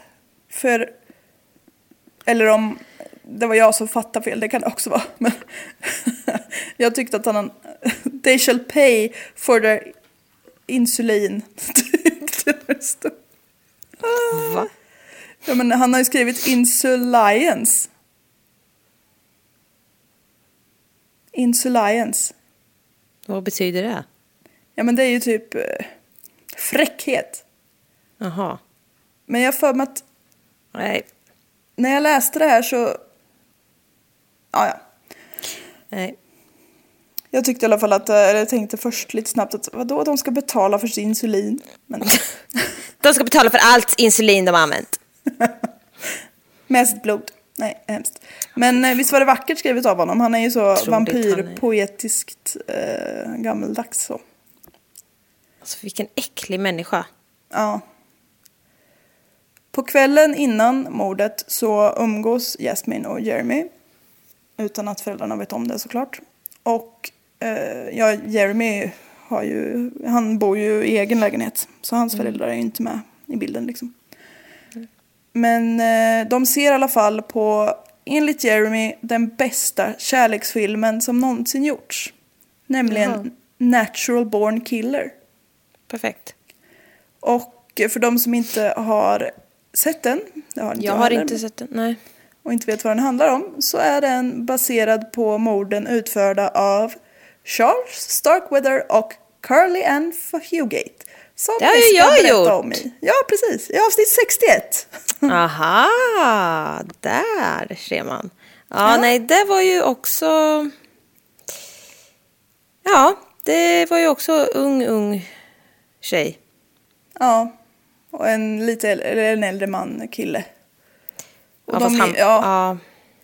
Speaker 6: för... Eller om det var jag som fattade fel, det kan det också vara. [LAUGHS] Men jag tyckte att han... [LAUGHS] They shall pay for their insulin. [LAUGHS] stod.
Speaker 3: Va?
Speaker 6: Ja, men han har ju skrivit insuliance. Insuliance.
Speaker 3: Vad betyder det?
Speaker 6: Ja men det är ju typ eh, fräckhet.
Speaker 3: Jaha.
Speaker 6: Men jag för mig att
Speaker 3: Nej.
Speaker 6: när jag läste det här så... Ja, ja.
Speaker 3: Nej.
Speaker 6: Jag tyckte i alla fall att, eh, eller jag tänkte först lite snabbt att vadå, de ska betala för sin insulin. Men [LAUGHS]
Speaker 3: De ska betala för allt insulin de har använt. [LAUGHS]
Speaker 6: mest blod. Nej, hemskt. Men eh, visst var det vackert skrivet av honom? Han är ju så vampyrpoetiskt eh, gammeldags så.
Speaker 3: Alltså vilken äcklig människa.
Speaker 6: Ja. På kvällen innan mordet så umgås Jasmine och Jeremy. Utan att föräldrarna vet om det såklart. Och eh, ja, Jeremy har ju, han bor ju i egen lägenhet. Så hans föräldrar är ju inte med i bilden liksom. Men eh, de ser i alla fall på, enligt Jeremy, den bästa kärleksfilmen som någonsin gjorts. Nämligen
Speaker 3: Jaha.
Speaker 6: Natural Born Killer.
Speaker 3: Perfekt.
Speaker 6: Och för de som inte har sett den, det har inte
Speaker 3: Jag
Speaker 6: jag
Speaker 3: har
Speaker 6: heller,
Speaker 3: inte sett den. Nej.
Speaker 6: och inte vet vad den handlar om, så är den baserad på morden utförda av Charles Starkweather och Carly Ann Fugate. Som
Speaker 3: Det har ju jag gjort.
Speaker 6: Om i. Ja, precis. I avsnitt 61. [LAUGHS]
Speaker 3: Aha, där ser man. Ja,
Speaker 6: Ja.
Speaker 3: nej, det var ju också... Ja, det var ju också ung, ung tjej.
Speaker 6: ja, och en lite eller en äldre man, kille. Och
Speaker 3: Ja,
Speaker 6: de,
Speaker 3: han,
Speaker 6: är- ja,
Speaker 3: ja.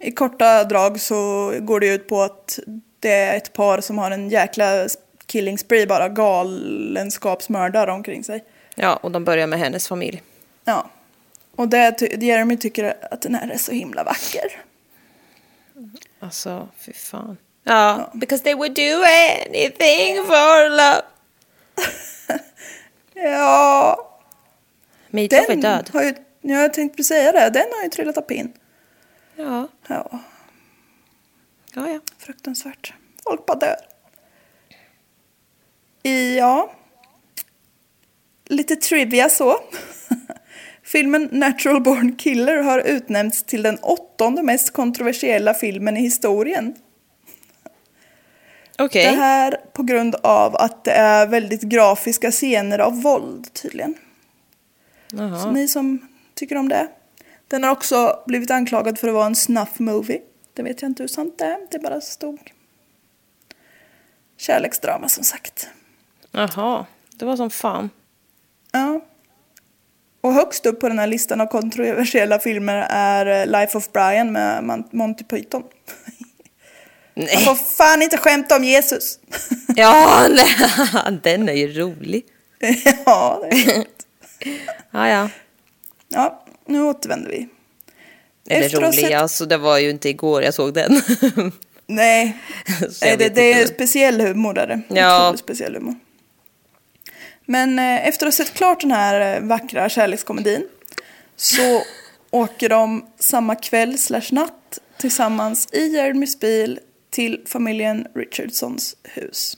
Speaker 6: I korta drag så går det ut på att det är ett par som har en jäkla killing spree, bara galenskapsmördare omkring sig.
Speaker 3: ja, och de börjar med hennes familj.
Speaker 6: Ja. Och det, Jeremy tycker att den här är så himla vacker.
Speaker 3: Alltså, fy fan. Ja, because they would do anything for love. [LAUGHS]
Speaker 6: Ja,
Speaker 3: Meatloaf är död.
Speaker 6: har ju, ja, jag tänkte precis säga det, den har ju trillat av pinn.
Speaker 3: Ja,
Speaker 6: Ja,
Speaker 3: ja, ja.
Speaker 6: fruktansvärt. Folk bara dör. Ja, lite trivia så. [LAUGHS] Filmen Natural Born Killer har utnämnts till den åttonde mest kontroversiella filmen i historien.
Speaker 3: Okej.
Speaker 6: Det här på grund av att det är väldigt grafiska scener av våld tydligen. Så
Speaker 3: Jaha.
Speaker 6: ni som tycker om det. Den har också blivit anklagad för att vara en snuff movie. Det vet jag inte hur sant det är. Det bara stod. Kärleksdrama som sagt.
Speaker 3: Jaha, det var som fan.
Speaker 6: Ja. Och högst upp på den här listan av kontroversiella filmer är eh, Life of Brian med Monty Python. Man
Speaker 3: Nej.
Speaker 6: får fan inte skämta om Jesus. [LAUGHS]
Speaker 3: Ja, nej. [LAUGHS] den är ju rolig. [LAUGHS]
Speaker 6: ja, det är roligt.
Speaker 3: Ja, ja.
Speaker 6: Ja, nu återvänder vi.
Speaker 3: Eller
Speaker 6: Efter
Speaker 3: rolig,
Speaker 6: sett-
Speaker 3: alltså det var ju inte igår jag såg den.
Speaker 6: Nej, Nej, det, det är speciell humor är det.
Speaker 3: Ja.
Speaker 6: Speciell humor. Men eh, efter att ha sett klart den här eh, vackra kärlekskomedin så åker de samma kväll slash natt tillsammans i Jeremys bil till familjen Richardsons hus.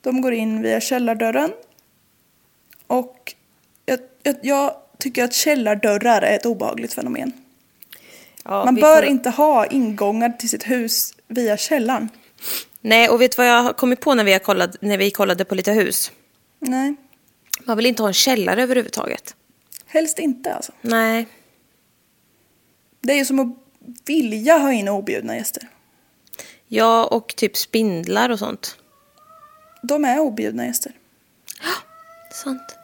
Speaker 6: De går in via källardörren. Och jag, jag, jag tycker att källardörrar är ett obehagligt fenomen.
Speaker 3: Ja,
Speaker 6: Man bör
Speaker 3: får-
Speaker 6: inte ha ingångar till sitt hus via källaren.
Speaker 3: Nej, och vet du vad jag har kommit på när vi, har kollat, när vi kollade på lite hus?
Speaker 6: Nej,
Speaker 3: Man vill inte ha en källare överhuvudtaget.
Speaker 6: helst inte alltså.
Speaker 3: Nej.
Speaker 6: Det är ju som att vilja ha in objudna gäster.
Speaker 3: Ja, och typ spindlar och sånt.
Speaker 6: De är objudna gäster. [GASPS]
Speaker 3: Sant.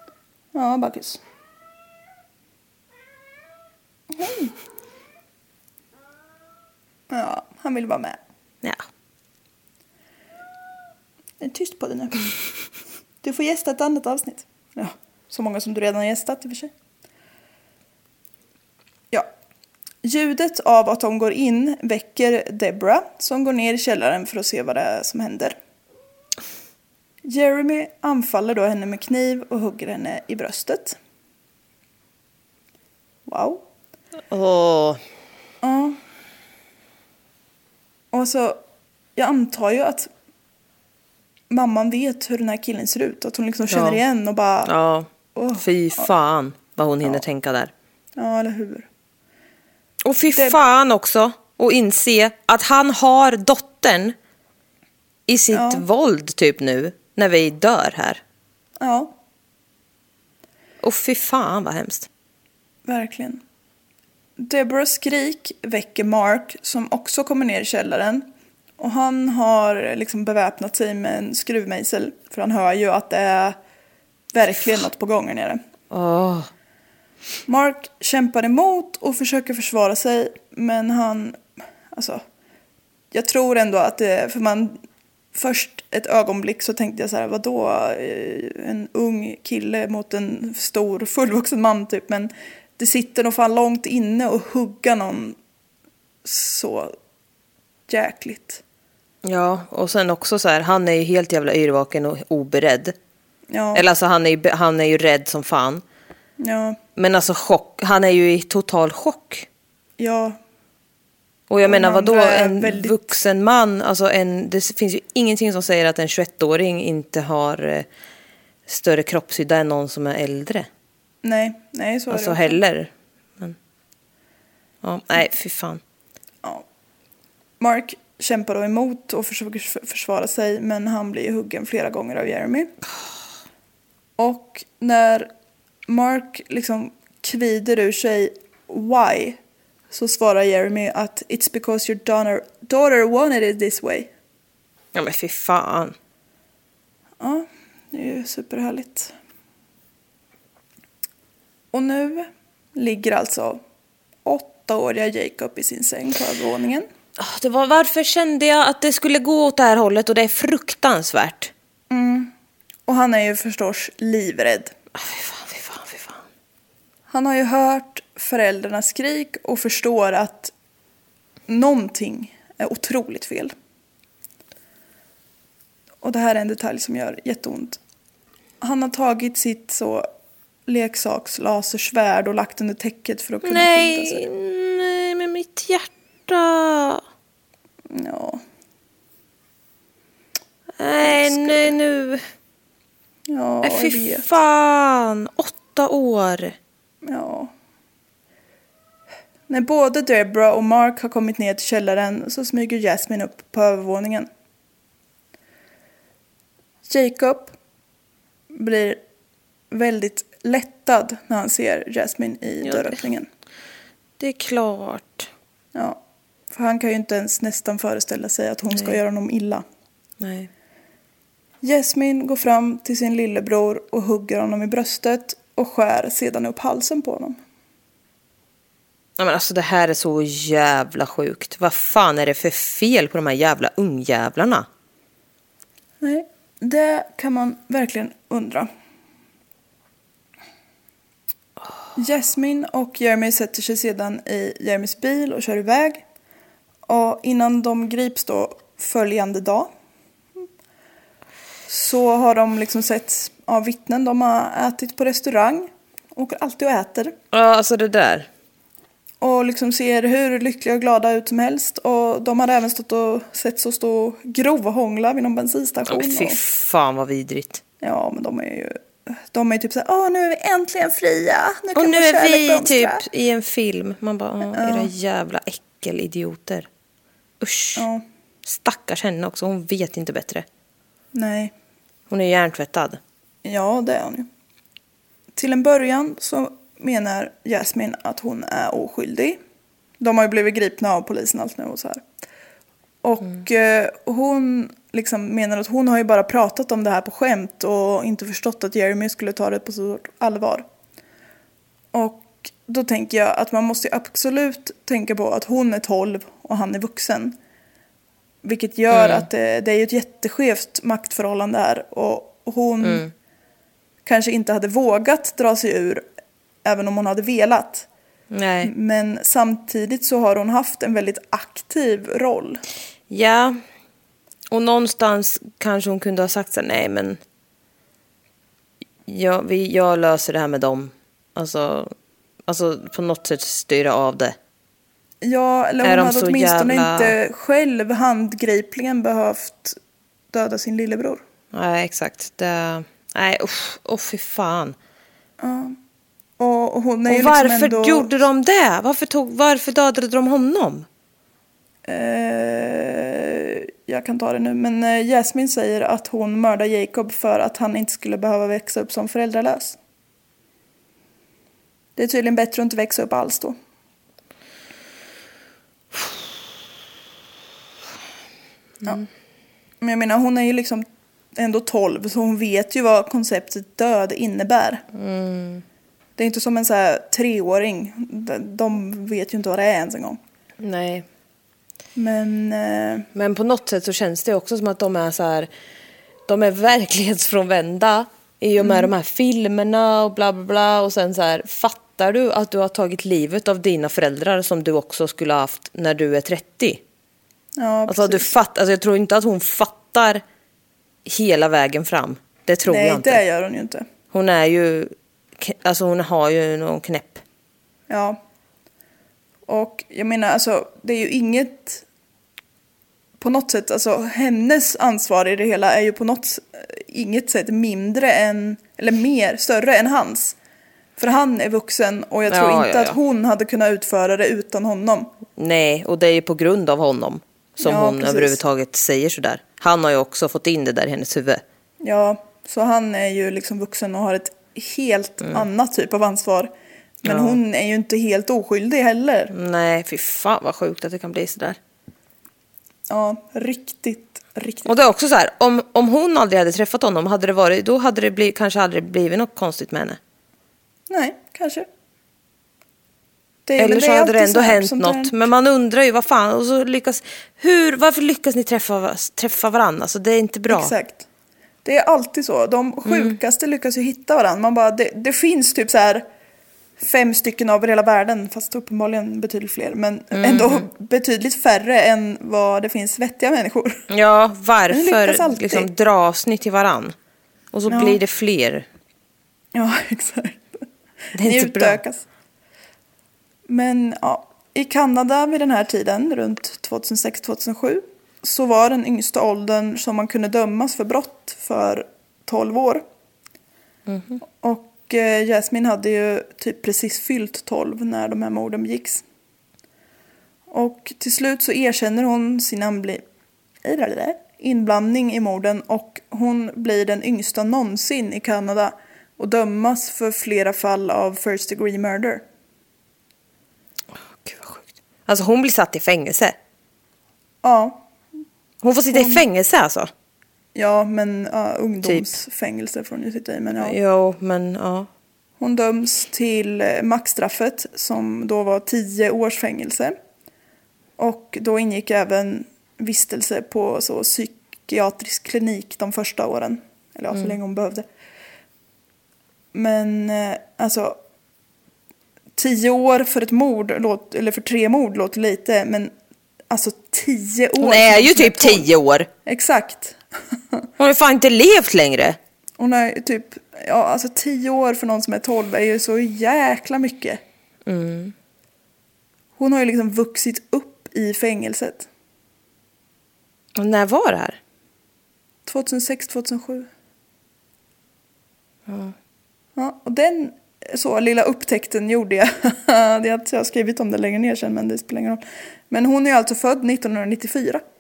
Speaker 6: Ja, Bacchus. Hej. Ja, han vill vara med.
Speaker 3: Ja.
Speaker 6: Det är tyst på dig nu. [LAUGHS] Du får gästa ett annat avsnitt. Ja, så många som du redan har gästat i och för sig. Ja. Ljudet av att de går in väcker Debra som går ner i källaren för att se vad det är som händer. Jeremy anfaller då henne med kniv och hugger henne i bröstet. Wow.
Speaker 3: Åh.
Speaker 6: Ja. Och så, jag antar ju att mamman vet hur den här killen ser ut. Att hon liksom känner
Speaker 3: Ja.
Speaker 6: igen och bara...
Speaker 3: Ja. Fy fan vad hon hinner
Speaker 6: Ja.
Speaker 3: tänka där.
Speaker 6: Ja, eller hur.
Speaker 3: Och fy
Speaker 6: Det-
Speaker 3: fan också att inse att han har dottern i sitt
Speaker 6: Ja.
Speaker 3: våld typ nu när vi dör här.
Speaker 6: Ja,
Speaker 3: Och fy fan vad hemskt.
Speaker 6: verkligen. Deborahs skrik väcker Mark som också kommer ner i källaren. Och han har liksom beväpnat sig med en skruvmejsel. För han hör ju att det är verkligen något på gång här nere.
Speaker 3: Åh.
Speaker 6: Mark kämpar emot och försöker försvara sig, men han... Alltså, jag tror ändå att det... För man... Först ett ögonblick så tänkte jag så här, vadå? eh, En ung kille mot en stor fullvuxen man typ. Men det sitter nog fan långt inne och hugga någon så jäkligt.
Speaker 3: Ja, och sen också så här, han är ju helt jävla yrvaken och oberedd.
Speaker 6: Ja,
Speaker 3: Eller alltså han är, ju, han är ju rädd som fan.
Speaker 6: ja,
Speaker 3: Men alltså chock, han är ju i total chock.
Speaker 6: ja,
Speaker 3: Och jag
Speaker 6: Och
Speaker 3: menar vadå, en
Speaker 6: väldigt-
Speaker 3: vuxen man, alltså en, det finns ju ingenting som säger att en 21-åring inte har eh, större kroppshydda än någon som är äldre.
Speaker 6: nej, nej så är
Speaker 3: Alltså
Speaker 6: det. också.
Speaker 3: heller. Men, ja, nej, fy fan.
Speaker 6: Ja. Mark kämpar då emot och försöker försvara sig men han blir huggen flera gånger av Jeremy. Och när Mark liksom kvider ur sig why så svarar Jeremy att it's because your daughter, daughter wanted it this way.
Speaker 3: Ja men fy fan.
Speaker 6: Ja, det är ju superhärligt. Och nu ligger alltså åttaåriga Jacob i sin säng på övervåningen.
Speaker 3: Ah, Det var, varför kände jag att det skulle gå åt det här hållet och det är fruktansvärt.
Speaker 6: Och han är ju förstås livrädd.
Speaker 3: Ah, Fy fan, fy fan, fy fan.
Speaker 6: Han har ju hört föräldrarnas skrik och förstår att någonting är otroligt fel. Och det här är en detalj som gör jätteont. Han har tagit sitt så leksakslasersvärd och lagt under täcket för att kunna
Speaker 3: Nej,
Speaker 6: sig.
Speaker 3: nej, med mitt hjärta.
Speaker 6: Ja,
Speaker 3: Nej, nej nu.
Speaker 6: ja
Speaker 3: Nej,
Speaker 6: jag
Speaker 3: fy fan. Åtta år.
Speaker 6: Ja. När både Deborah och Mark har kommit ner till källaren så smyger Jasmine upp på övervåningen. Jacob blir väldigt lättad när han ser Jasmine i
Speaker 3: Ja,
Speaker 6: dörröppningen.
Speaker 3: Det är klart.
Speaker 6: Ja, för han kan ju inte ens nästan föreställa sig att hon ska
Speaker 3: Nej.
Speaker 6: göra honom illa.
Speaker 3: Nej.
Speaker 6: Jasmine går fram till sin lillebror och hugger honom i bröstet och skär sedan upp halsen på honom.
Speaker 3: Ja, men alltså det här är så jävla sjukt. Vad fan är det för fel på de här jävla ungjävlarna?
Speaker 6: Nej, det kan man verkligen undra. Jasmine och Jeremy sätter sig sedan i Jeremys bil och kör iväg. Och innan de grips då följande dag så har de liksom sett av vittnen. De har ätit på restaurang, åker alltid och äter.
Speaker 3: Ja, alltså det där.
Speaker 6: Och liksom ser hur lyckliga och glada ut som helst. Och de hade även stått och sett så stå och grovhångla vid någon bensinstation.
Speaker 3: Ja, fy fan vad vidrigt.
Speaker 6: ja, men de är ju... De är typ såhär, åh nu är vi äntligen fria. Nu kan
Speaker 3: Och nu är vi
Speaker 6: blomstra."
Speaker 3: typ i en film. Man bara, åh, era jävla äckelidioter. Usch.
Speaker 6: Ja,
Speaker 3: Stackars henne också, hon vet inte bättre.
Speaker 6: nej.
Speaker 3: Hon är hjärntvättad.
Speaker 6: Ja, det är hon ju. Till en början så menar Jasmine att hon är oskyldig. De har ju blivit gripna av polisen allt nu och så här. Och eh, hon liksom menar att hon har ju bara pratat om det här på skämt och inte förstått att Jeremy skulle ta det på så stort allvar. Och då tänker jag att man måste absolut tänka på att hon är 12 och han är vuxen. Vilket gör att det, det är ju ett jätteskevt maktförhållande här. Och hon kanske inte hade vågat dra sig ur även om hon hade velat.
Speaker 3: Nej.
Speaker 6: Men samtidigt så har hon haft en väldigt aktiv roll.
Speaker 3: Ja. Och någonstans kanske hon kunde ha sagt så här, nej men. Jag, vi, jag löser det här med dem. Alltså, alltså på något sätt styra av det.
Speaker 6: Ja, eller
Speaker 3: Är
Speaker 6: hon
Speaker 3: de
Speaker 6: hade åtminstone
Speaker 3: jävla-
Speaker 6: inte själv handgripligen behövt döda sin lillebror.
Speaker 3: Nej, exakt. Det, nej, usch, oh, fy fan.
Speaker 6: Och hon är ju
Speaker 3: Och
Speaker 6: liksom
Speaker 3: varför
Speaker 6: ändå...
Speaker 3: gjorde de det? Varför, tog, varför dödade de honom?
Speaker 6: Eh, jag kan ta det nu, men eh, Jasmine säger att hon mördar Jacob för att han inte skulle behöva växa upp som föräldralös. Det är tydligen bättre att inte växa upp alls då. Ja. Men jag menar, hon är ju liksom ändå 12, så hon vet ju vad konceptet död innebär. Det är inte som en så här treåring. De- vet ju inte vad det är ens en gång.
Speaker 3: Nej.
Speaker 6: Men... Eh,
Speaker 3: Men på något sätt så känns det också som att de är så här, de är verklighetsfrånvända i och med
Speaker 6: Mm.
Speaker 3: de här filmerna och bla bla bla och sen så här, fattar du att du har tagit livet av dina föräldrar som du också skulle ha haft när du är 30?
Speaker 6: ja,
Speaker 3: Alltså, du
Speaker 6: precis.
Speaker 3: fatt, alltså jag tror inte att hon fattar hela vägen fram. Det tror
Speaker 6: Nej,
Speaker 3: jag inte.
Speaker 6: det gör hon ju inte.
Speaker 3: Hon är ju, alltså hon har ju någon knäpp.
Speaker 6: Ja. Och jag menar, alltså, det är ju inget... På något sätt, alltså hennes ansvar i det hela är ju på något inget sätt mindre än, eller mer, större än hans. För han är vuxen och jag tror
Speaker 3: Ja,
Speaker 6: inte
Speaker 3: ja, ja.
Speaker 6: att hon hade kunnat utföra det utan honom.
Speaker 3: Nej, och det är ju på grund av honom som hon
Speaker 6: precis.
Speaker 3: överhuvudtaget säger sådär. Han har ju också fått in det där i hennes huvud.
Speaker 6: Ja, så han är ju liksom vuxen och har ett helt annat typ av ansvar. Men
Speaker 3: Mm. Ja.
Speaker 6: hon är ju inte helt oskyldig heller.
Speaker 3: Nej, fy fan vad sjukt att det kan bli sådär.
Speaker 6: Ja, riktigt, riktigt.
Speaker 3: Och det är också så här, om, om hon aldrig hade träffat honom, hade det varit, då hade det bli, kanske aldrig blivit något konstigt med henne.
Speaker 6: Nej, kanske. Det
Speaker 3: Eller så
Speaker 6: är
Speaker 3: hade det ändå hänt något. Men man undrar ju, vad fan, och så lyckas, hur, varför lyckas ni träffa, träffa varandra? Alltså det är inte bra.
Speaker 6: Exakt. Det är alltid så. De sjukaste lyckas ju hitta varandra. Man bara, det, det finns typ så här fem stycken av hela världen, fast uppenbarligen betydligt fler. Men ändå betydligt färre än vad det finns vettiga människor.
Speaker 3: Ja,
Speaker 6: det
Speaker 3: varför liksom, dras ni till varann? Och så
Speaker 6: Ja.
Speaker 3: blir det fler.
Speaker 6: Ja, [LAUGHS] exakt.
Speaker 3: Det är
Speaker 6: Ni
Speaker 3: inte bra.
Speaker 6: Men ja, i Kanada vid den här tiden, runt 2006-2007, så var den yngsta åldern som man kunde dömas för brott för 12 år.
Speaker 3: Mhm.
Speaker 6: Och eh, Jasmine hade ju typ precis fyllt 12 när de här morden begicks. Och till slut så erkänner hon sin anbli- inblandning i morden och hon blir den yngsta någonsin i Kanada och dömas för flera fall av first degree murder.
Speaker 3: Alltså hon blir satt i fängelse.
Speaker 6: Ja,
Speaker 3: Hon får sitta i fängelse alltså?
Speaker 6: ja men ja, ungdomsfängelse får hon ju sitta i. Men ja.
Speaker 3: Jo, men ja.
Speaker 6: Hon döms till eh, maxstraffet som då var 10 års fängelse. Och då ingick även vistelse på så psykiatrisk klinik de första åren. Eller ja, så länge hon behövde. Men eh, alltså 10 år för ett mord, låt, eller för tre mord låter lite. Men alltså 10 år.
Speaker 3: Hon är ju typ
Speaker 6: 12.
Speaker 3: tio år.
Speaker 6: Exakt. [LAUGHS]
Speaker 3: Hon har fan inte levt längre.
Speaker 6: Hon ju typ, ja alltså tio år för någon som är 12 är ju så jäkla mycket. Hon har ju liksom vuxit upp i fängelset.
Speaker 3: Och när var det här?
Speaker 6: 2006, 2007. Ja. och den så lilla upptäckten gjorde jag. [LAUGHS] det är att jag har skrivit om det längre ner sen men det spelar ingen roll. Men hon är alltså född 1994. [LAUGHS]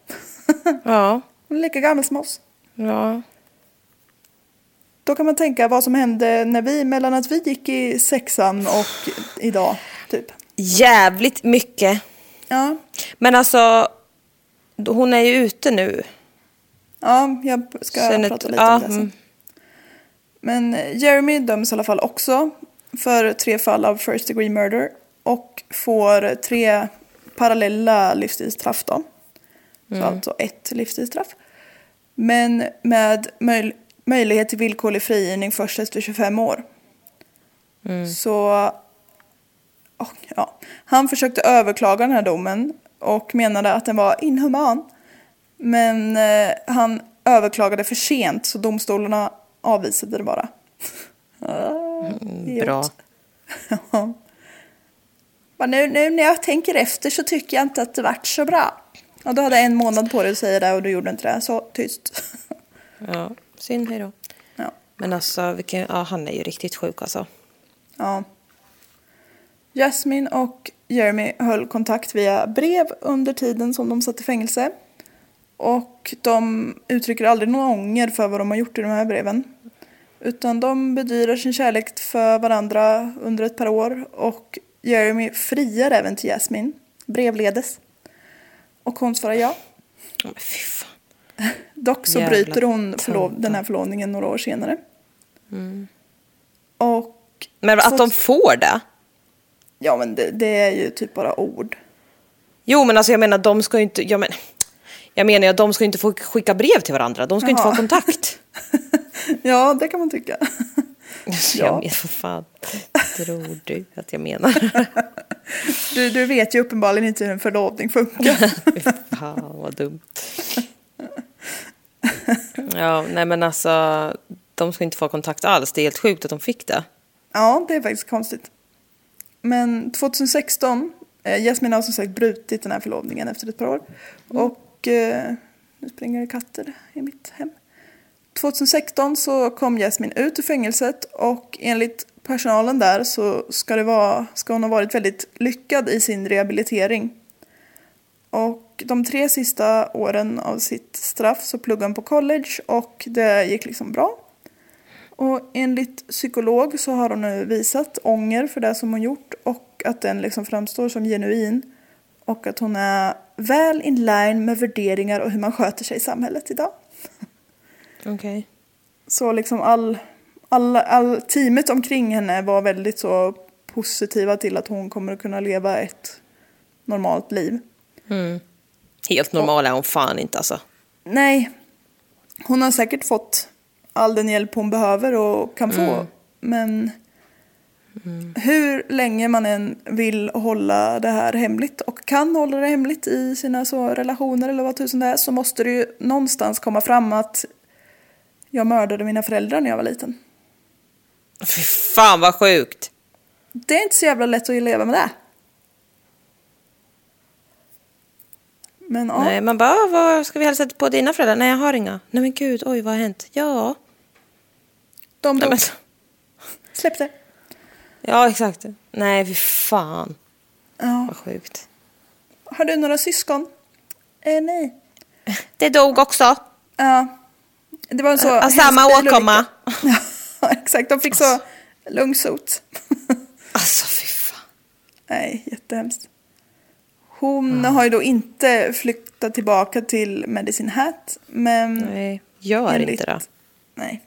Speaker 3: Ja.
Speaker 6: Hon är lika gammal som oss.
Speaker 3: Ja.
Speaker 6: Då kan man tänka vad som hände när vi, mellan att vi gick i sexan och idag, typ.
Speaker 3: Jävligt mycket.
Speaker 6: Ja,
Speaker 3: Men alltså, hon är ju ute nu.
Speaker 6: ja jag ska
Speaker 3: Sen
Speaker 6: prata lite
Speaker 3: ja,
Speaker 6: om det sen.
Speaker 3: mm.
Speaker 6: Men Jeremy döms i alla fall också för tre fall av first degree murder och får tre parallella livstidsstraff då. Så alltså ett livstidsstraff. Men med möj- möjlighet till villkorlig frigivning först efter 25 år. Så och, ja, han försökte överklaga den här domen och menade att den var inhuman. Men eh, han överklagade för sent så domstolarna avvisade det bara. [LAUGHS] Ah,
Speaker 3: Bra. [LAUGHS]
Speaker 6: Ja. Men nu, nu när jag tänker efter så tycker jag inte att det vart så bra. Och du hade en månad på dig att säga det och du gjorde inte det. Så tyst. [LAUGHS]
Speaker 3: Ja, synd, hej då.
Speaker 6: Ja.
Speaker 3: Men alltså, vilken, ja, han är ju riktigt sjuk alltså.
Speaker 6: Ja. Jasmine och Jeremy höll kontakt via brev under tiden som de satt i fängelse. Och de uttrycker aldrig någon ånger för vad de har gjort i de här breven. Utan de bedyrar sin kärlek för varandra under ett par år. Och Jeremy friar även till Jasmine, brevledes. Och hon svarar ja.
Speaker 3: Men fy fan.
Speaker 6: Dock så
Speaker 3: Jävla
Speaker 6: bryter hon förlov- den här förlovningen några år senare. Och
Speaker 3: Men att de får det?
Speaker 6: ja, men det, det är ju typ bara ord.
Speaker 3: Jo, men alltså jag menar, de ska ju inte... Jag, men, jag menar de ska inte få skicka brev till varandra. De ska ju inte få
Speaker 6: Jaha.
Speaker 3: ha kontakt. [LAUGHS]
Speaker 6: Ja, det kan man tycka. [LAUGHS]
Speaker 3: Så
Speaker 6: Ja.
Speaker 3: Jag menar, vad fan tror du att jag menar? [LAUGHS]
Speaker 6: Du, du vet ju uppenbarligen inte hur en förlovning funkar.
Speaker 3: Fan vad dumt. Ja, nej men alltså, de ska inte få kontakt alls. Det är helt sjukt att de fick det.
Speaker 6: Ja, det är faktiskt konstigt. Men 2016, eh, Jasmine har som sagt brutit den här förlovningen efter ett par år. Och eh, nu springer det katter i mitt hem. 2016 så kom Jasmine ut ur fängelset och enligt personalen där så ska, det vara, ska hon ha varit väldigt lyckad i sin rehabilitering. Och de tre sista åren av sitt straff så pluggade hon på college och det gick liksom bra. Och enligt psykolog så har hon nu visat ånger för det som hon gjort och att den liksom framstår som genuin. Och att hon är väl in line med värderingar och hur man sköter sig i samhället idag.
Speaker 3: Okej.
Speaker 6: Så liksom all, all, all teamet omkring henne var väldigt så positiva till att hon kommer att kunna leva ett normalt liv.
Speaker 3: Helt normal är hon fan inte alltså.
Speaker 6: Nej, hon har säkert fått all den hjälp hon behöver och kan få. Men hur länge man än vill hålla det här hemligt och kan hålla det hemligt i sina så relationer eller vad tusen det är så måste det ju någonstans komma fram att jag mördade mina föräldrar när jag var liten.
Speaker 3: Fy fan vad sjukt.
Speaker 6: Det är inte så jävla lätt att leva med det. Men ja,
Speaker 3: Nej, man bara, "Ah, vad ska vi hälsa på dina föräldrar? Nej, jag har inga. Nej men gud, oj vad har hänt? Ja.
Speaker 6: de
Speaker 3: Nej,
Speaker 6: dog.
Speaker 3: men,
Speaker 6: Släpp det.
Speaker 3: Ja, exakt. Nej, fy fan.
Speaker 6: Ja.
Speaker 3: Vad sjukt.
Speaker 6: Har du några syskon? Eh, nej. [LAUGHS]
Speaker 3: Det dog också.
Speaker 6: Ja. Det var en så...
Speaker 3: Av samma åkomma. [LAUGHS]
Speaker 6: Ja, exakt. De fick så lungsot. [LAUGHS]
Speaker 3: Alltså fy fan.
Speaker 6: Nej, jättehemskt. Hon har ju då inte flyttat tillbaka till Medicine Hat, men...
Speaker 3: Nej, gör
Speaker 6: enligt,
Speaker 3: inte det.
Speaker 6: Nej.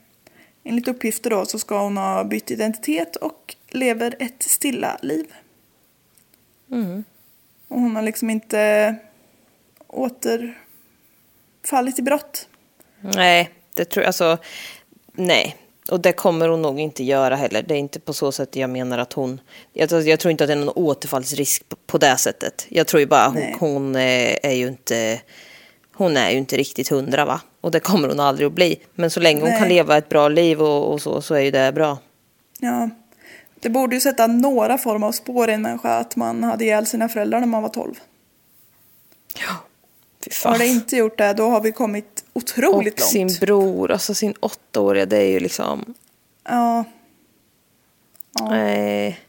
Speaker 6: Enligt uppgifter då så ska hon ha bytt identitet och lever ett stilla liv.
Speaker 3: Mm.
Speaker 6: Och hon har liksom inte återfallit i brott.
Speaker 3: Nej, det tror jag alltså. Nej, och det kommer hon nog inte göra heller. Det är inte på så sätt jag menar att hon... Jag, tror- jag tror inte att det är någon återfallsrisk på, på det sättet. Jag tror ju bara hon, hon är, är ju inte... Hon är ju inte riktigt hundra va? Och det kommer hon aldrig att bli. Men så länge hon
Speaker 6: Nej.
Speaker 3: kan leva ett bra liv och, och så, så är ju det bra.
Speaker 6: Ja. Det borde ju sätta några form av spår i en människa att man hade ihjäl sina föräldrar när man var 12.
Speaker 3: Fy fan.
Speaker 6: Har det inte gjort det, då har vi kommit otroligt
Speaker 3: Och
Speaker 6: långt.
Speaker 3: sin bror, alltså sin åttaåriga, det är ju liksom...
Speaker 6: Ja.
Speaker 3: Nej.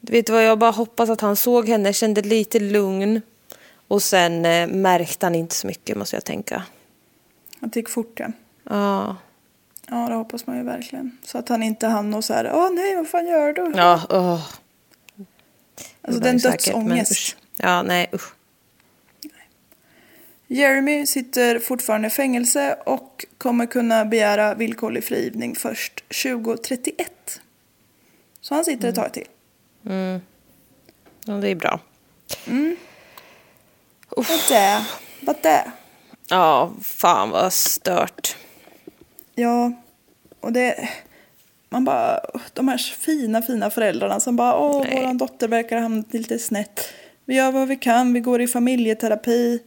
Speaker 3: Du vet vad, jag bara hoppas att han såg henne, kände lite lugn. Och sen eh, märkte han inte så mycket, måste jag tänka.
Speaker 6: Att det gick fort, ja.
Speaker 3: Ja.
Speaker 6: Ja, det hoppas man ju verkligen. Så att han inte hann och så här, åh nej, vad fan gör du?
Speaker 3: Ja, åh.
Speaker 6: alltså den
Speaker 3: men
Speaker 6: dödsångest.
Speaker 3: usch. Ja, nej usch.
Speaker 6: Jeremy sitter fortfarande i fängelse och kommer kunna begära villkorlig frigivning först 2031. Så han sitter ett tag till.
Speaker 3: Ja, det är bra.
Speaker 6: Vad det? Vad det?
Speaker 3: Ja, fan vad stört.
Speaker 6: Ja, och det... Man bara, de här fina, fina föräldrarna som bara, åh,
Speaker 3: Nej.
Speaker 6: våran dotter verkar ha hamnat lite snett. Vi gör vad vi kan, vi går i familjeterapi.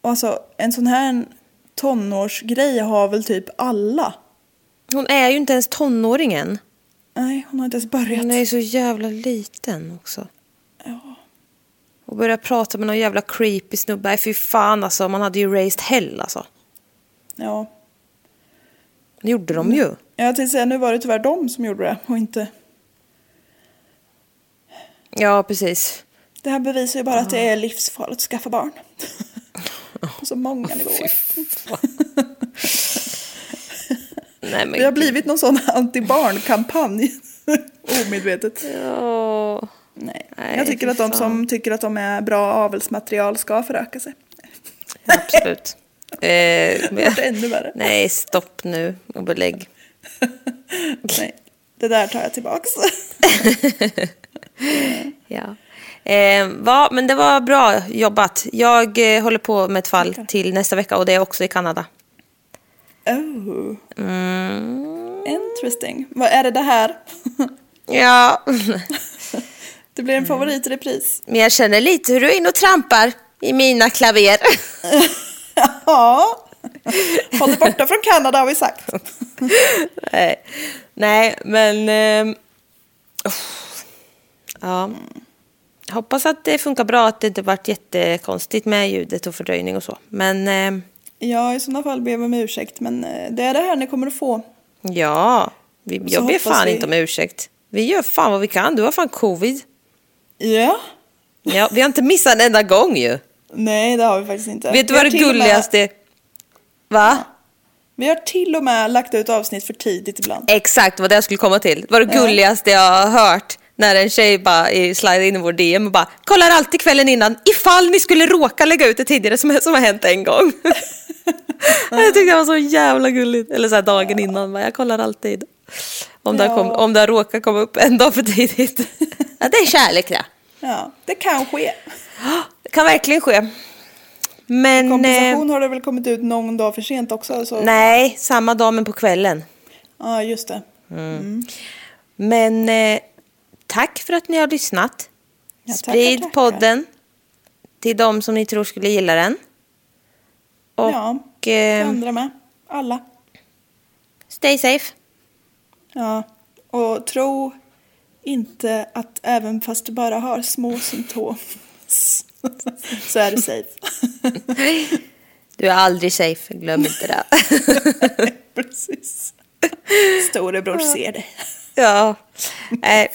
Speaker 6: Och alltså, en sån här tonårsgrej har väl typ alla.
Speaker 3: Hon är ju inte ens tonåringen.
Speaker 6: Nej, hon har inte ens börjat.
Speaker 3: Hon är ju så jävla liten också. Och börja prata med någon jävla creepy snubbe. Nej, fy fan alltså. Man hade ju raised hell alltså.
Speaker 6: Ja.
Speaker 3: Det gjorde de ju.
Speaker 6: Jag tänkte säga, nu var det tyvärr de som gjorde det och inte...
Speaker 3: Ja, precis.
Speaker 6: Det här bevisar ju bara att det är livsfarligt att skaffa barn. [LAUGHS] På så många nivåer.
Speaker 3: Nej, men
Speaker 6: Det har blivit någon sån anti-barn-kampanj. [LAUGHS] Omedvetet.
Speaker 3: Ja.
Speaker 6: Nej.
Speaker 3: Nej,
Speaker 6: Jag tycker att de som tycker att de är bra avelsmaterial ska föröka sig.
Speaker 3: Absolut. [LAUGHS] eh,
Speaker 6: Det
Speaker 3: men-
Speaker 6: ännu värre.
Speaker 3: nej, stopp nu och belägg. [LAUGHS]
Speaker 6: Nej. Det där tar jag tillbaks. [LAUGHS]
Speaker 3: Ja. Eh, va, men det var bra jobbat. Jag eh, håller på med ett fall till nästa vecka och det är också i Kanada.
Speaker 6: Oh.
Speaker 3: Mm.
Speaker 6: Interesting. Vad är det det här?
Speaker 3: Ja,
Speaker 6: Det blir en favorit i repris.
Speaker 3: men jag känner lite hur du är inne och trampar i mina klaver. [LAUGHS]
Speaker 6: Ja. Håll dig borta från Kanada har vi sagt. [LAUGHS]
Speaker 3: Nej, Nej men... ehm, uff. ja. Hoppas att det funkar bra, att det inte varit jättekonstigt med ljudet och fördröjning och så. Men ehm,
Speaker 6: Ja, i sådana fall ber jag om ursäkt. Men eh, det är det här ni kommer att få.
Speaker 3: ja, vi, jag ber fan
Speaker 6: vi-
Speaker 3: inte om ursäkt. Vi gör fan vad vi kan. Du har fan covid.
Speaker 6: Ja.
Speaker 3: Ja, vi har inte missat en enda gång ju.
Speaker 6: Nej, det har vi faktiskt inte.
Speaker 3: Vet du vad det
Speaker 6: och med-
Speaker 3: gulligaste... Va?
Speaker 6: Vi har till och med lagt ut avsnitt för tidigt ibland.
Speaker 3: Exakt vad det jag skulle komma till. Det var det gulligaste jag har hört. När en tjej bara slidade in i vår DM och bara kollar alltid kvällen innan ifall ni skulle råka lägga ut det tidigare som, som har hänt en gång. [LAUGHS] jag tyckte det var så jävla gulligt. Eller så här dagen innan, bara, jag kollar alltid. Om det, har kom,
Speaker 6: Ja.
Speaker 3: om det har råkat komma upp en dag för tidigt. [LAUGHS] ja, det är kärlek det.
Speaker 6: Ja, det kan ske.
Speaker 3: Det kan verkligen ske. Men...
Speaker 6: Kompensation
Speaker 3: Eh,
Speaker 6: har det väl kommit ut någon dag för sent också. Så...
Speaker 3: nej, samma dag men på kvällen.
Speaker 6: Ja, just det.
Speaker 3: Men eh, tack för att ni har lyssnat.
Speaker 6: Ja, tackar,
Speaker 3: Sprid
Speaker 6: tackar.
Speaker 3: podden till de som ni tror skulle gilla den. Och
Speaker 6: Ja,
Speaker 3: eh,
Speaker 6: andra med. Alla.
Speaker 3: stay safe.
Speaker 6: Ja, och tro inte att även fast du bara har små symptom [LAUGHS] så är du safe.
Speaker 3: Du är aldrig safe, glöm inte det. [LAUGHS]
Speaker 6: Precis. Storebror ser dig.
Speaker 3: ja. [LAUGHS] Eh,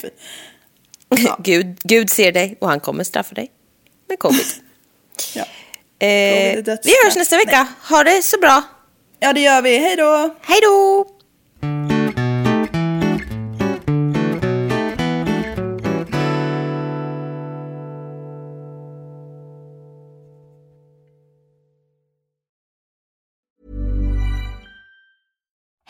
Speaker 3: Gud, Gud ser dig och han kommer straffa dig med covid.
Speaker 6: Ja.
Speaker 3: Eh, vi hörs nästa vecka. Ha det så bra.
Speaker 6: ja, det gör vi. Hej då!
Speaker 3: Hej då!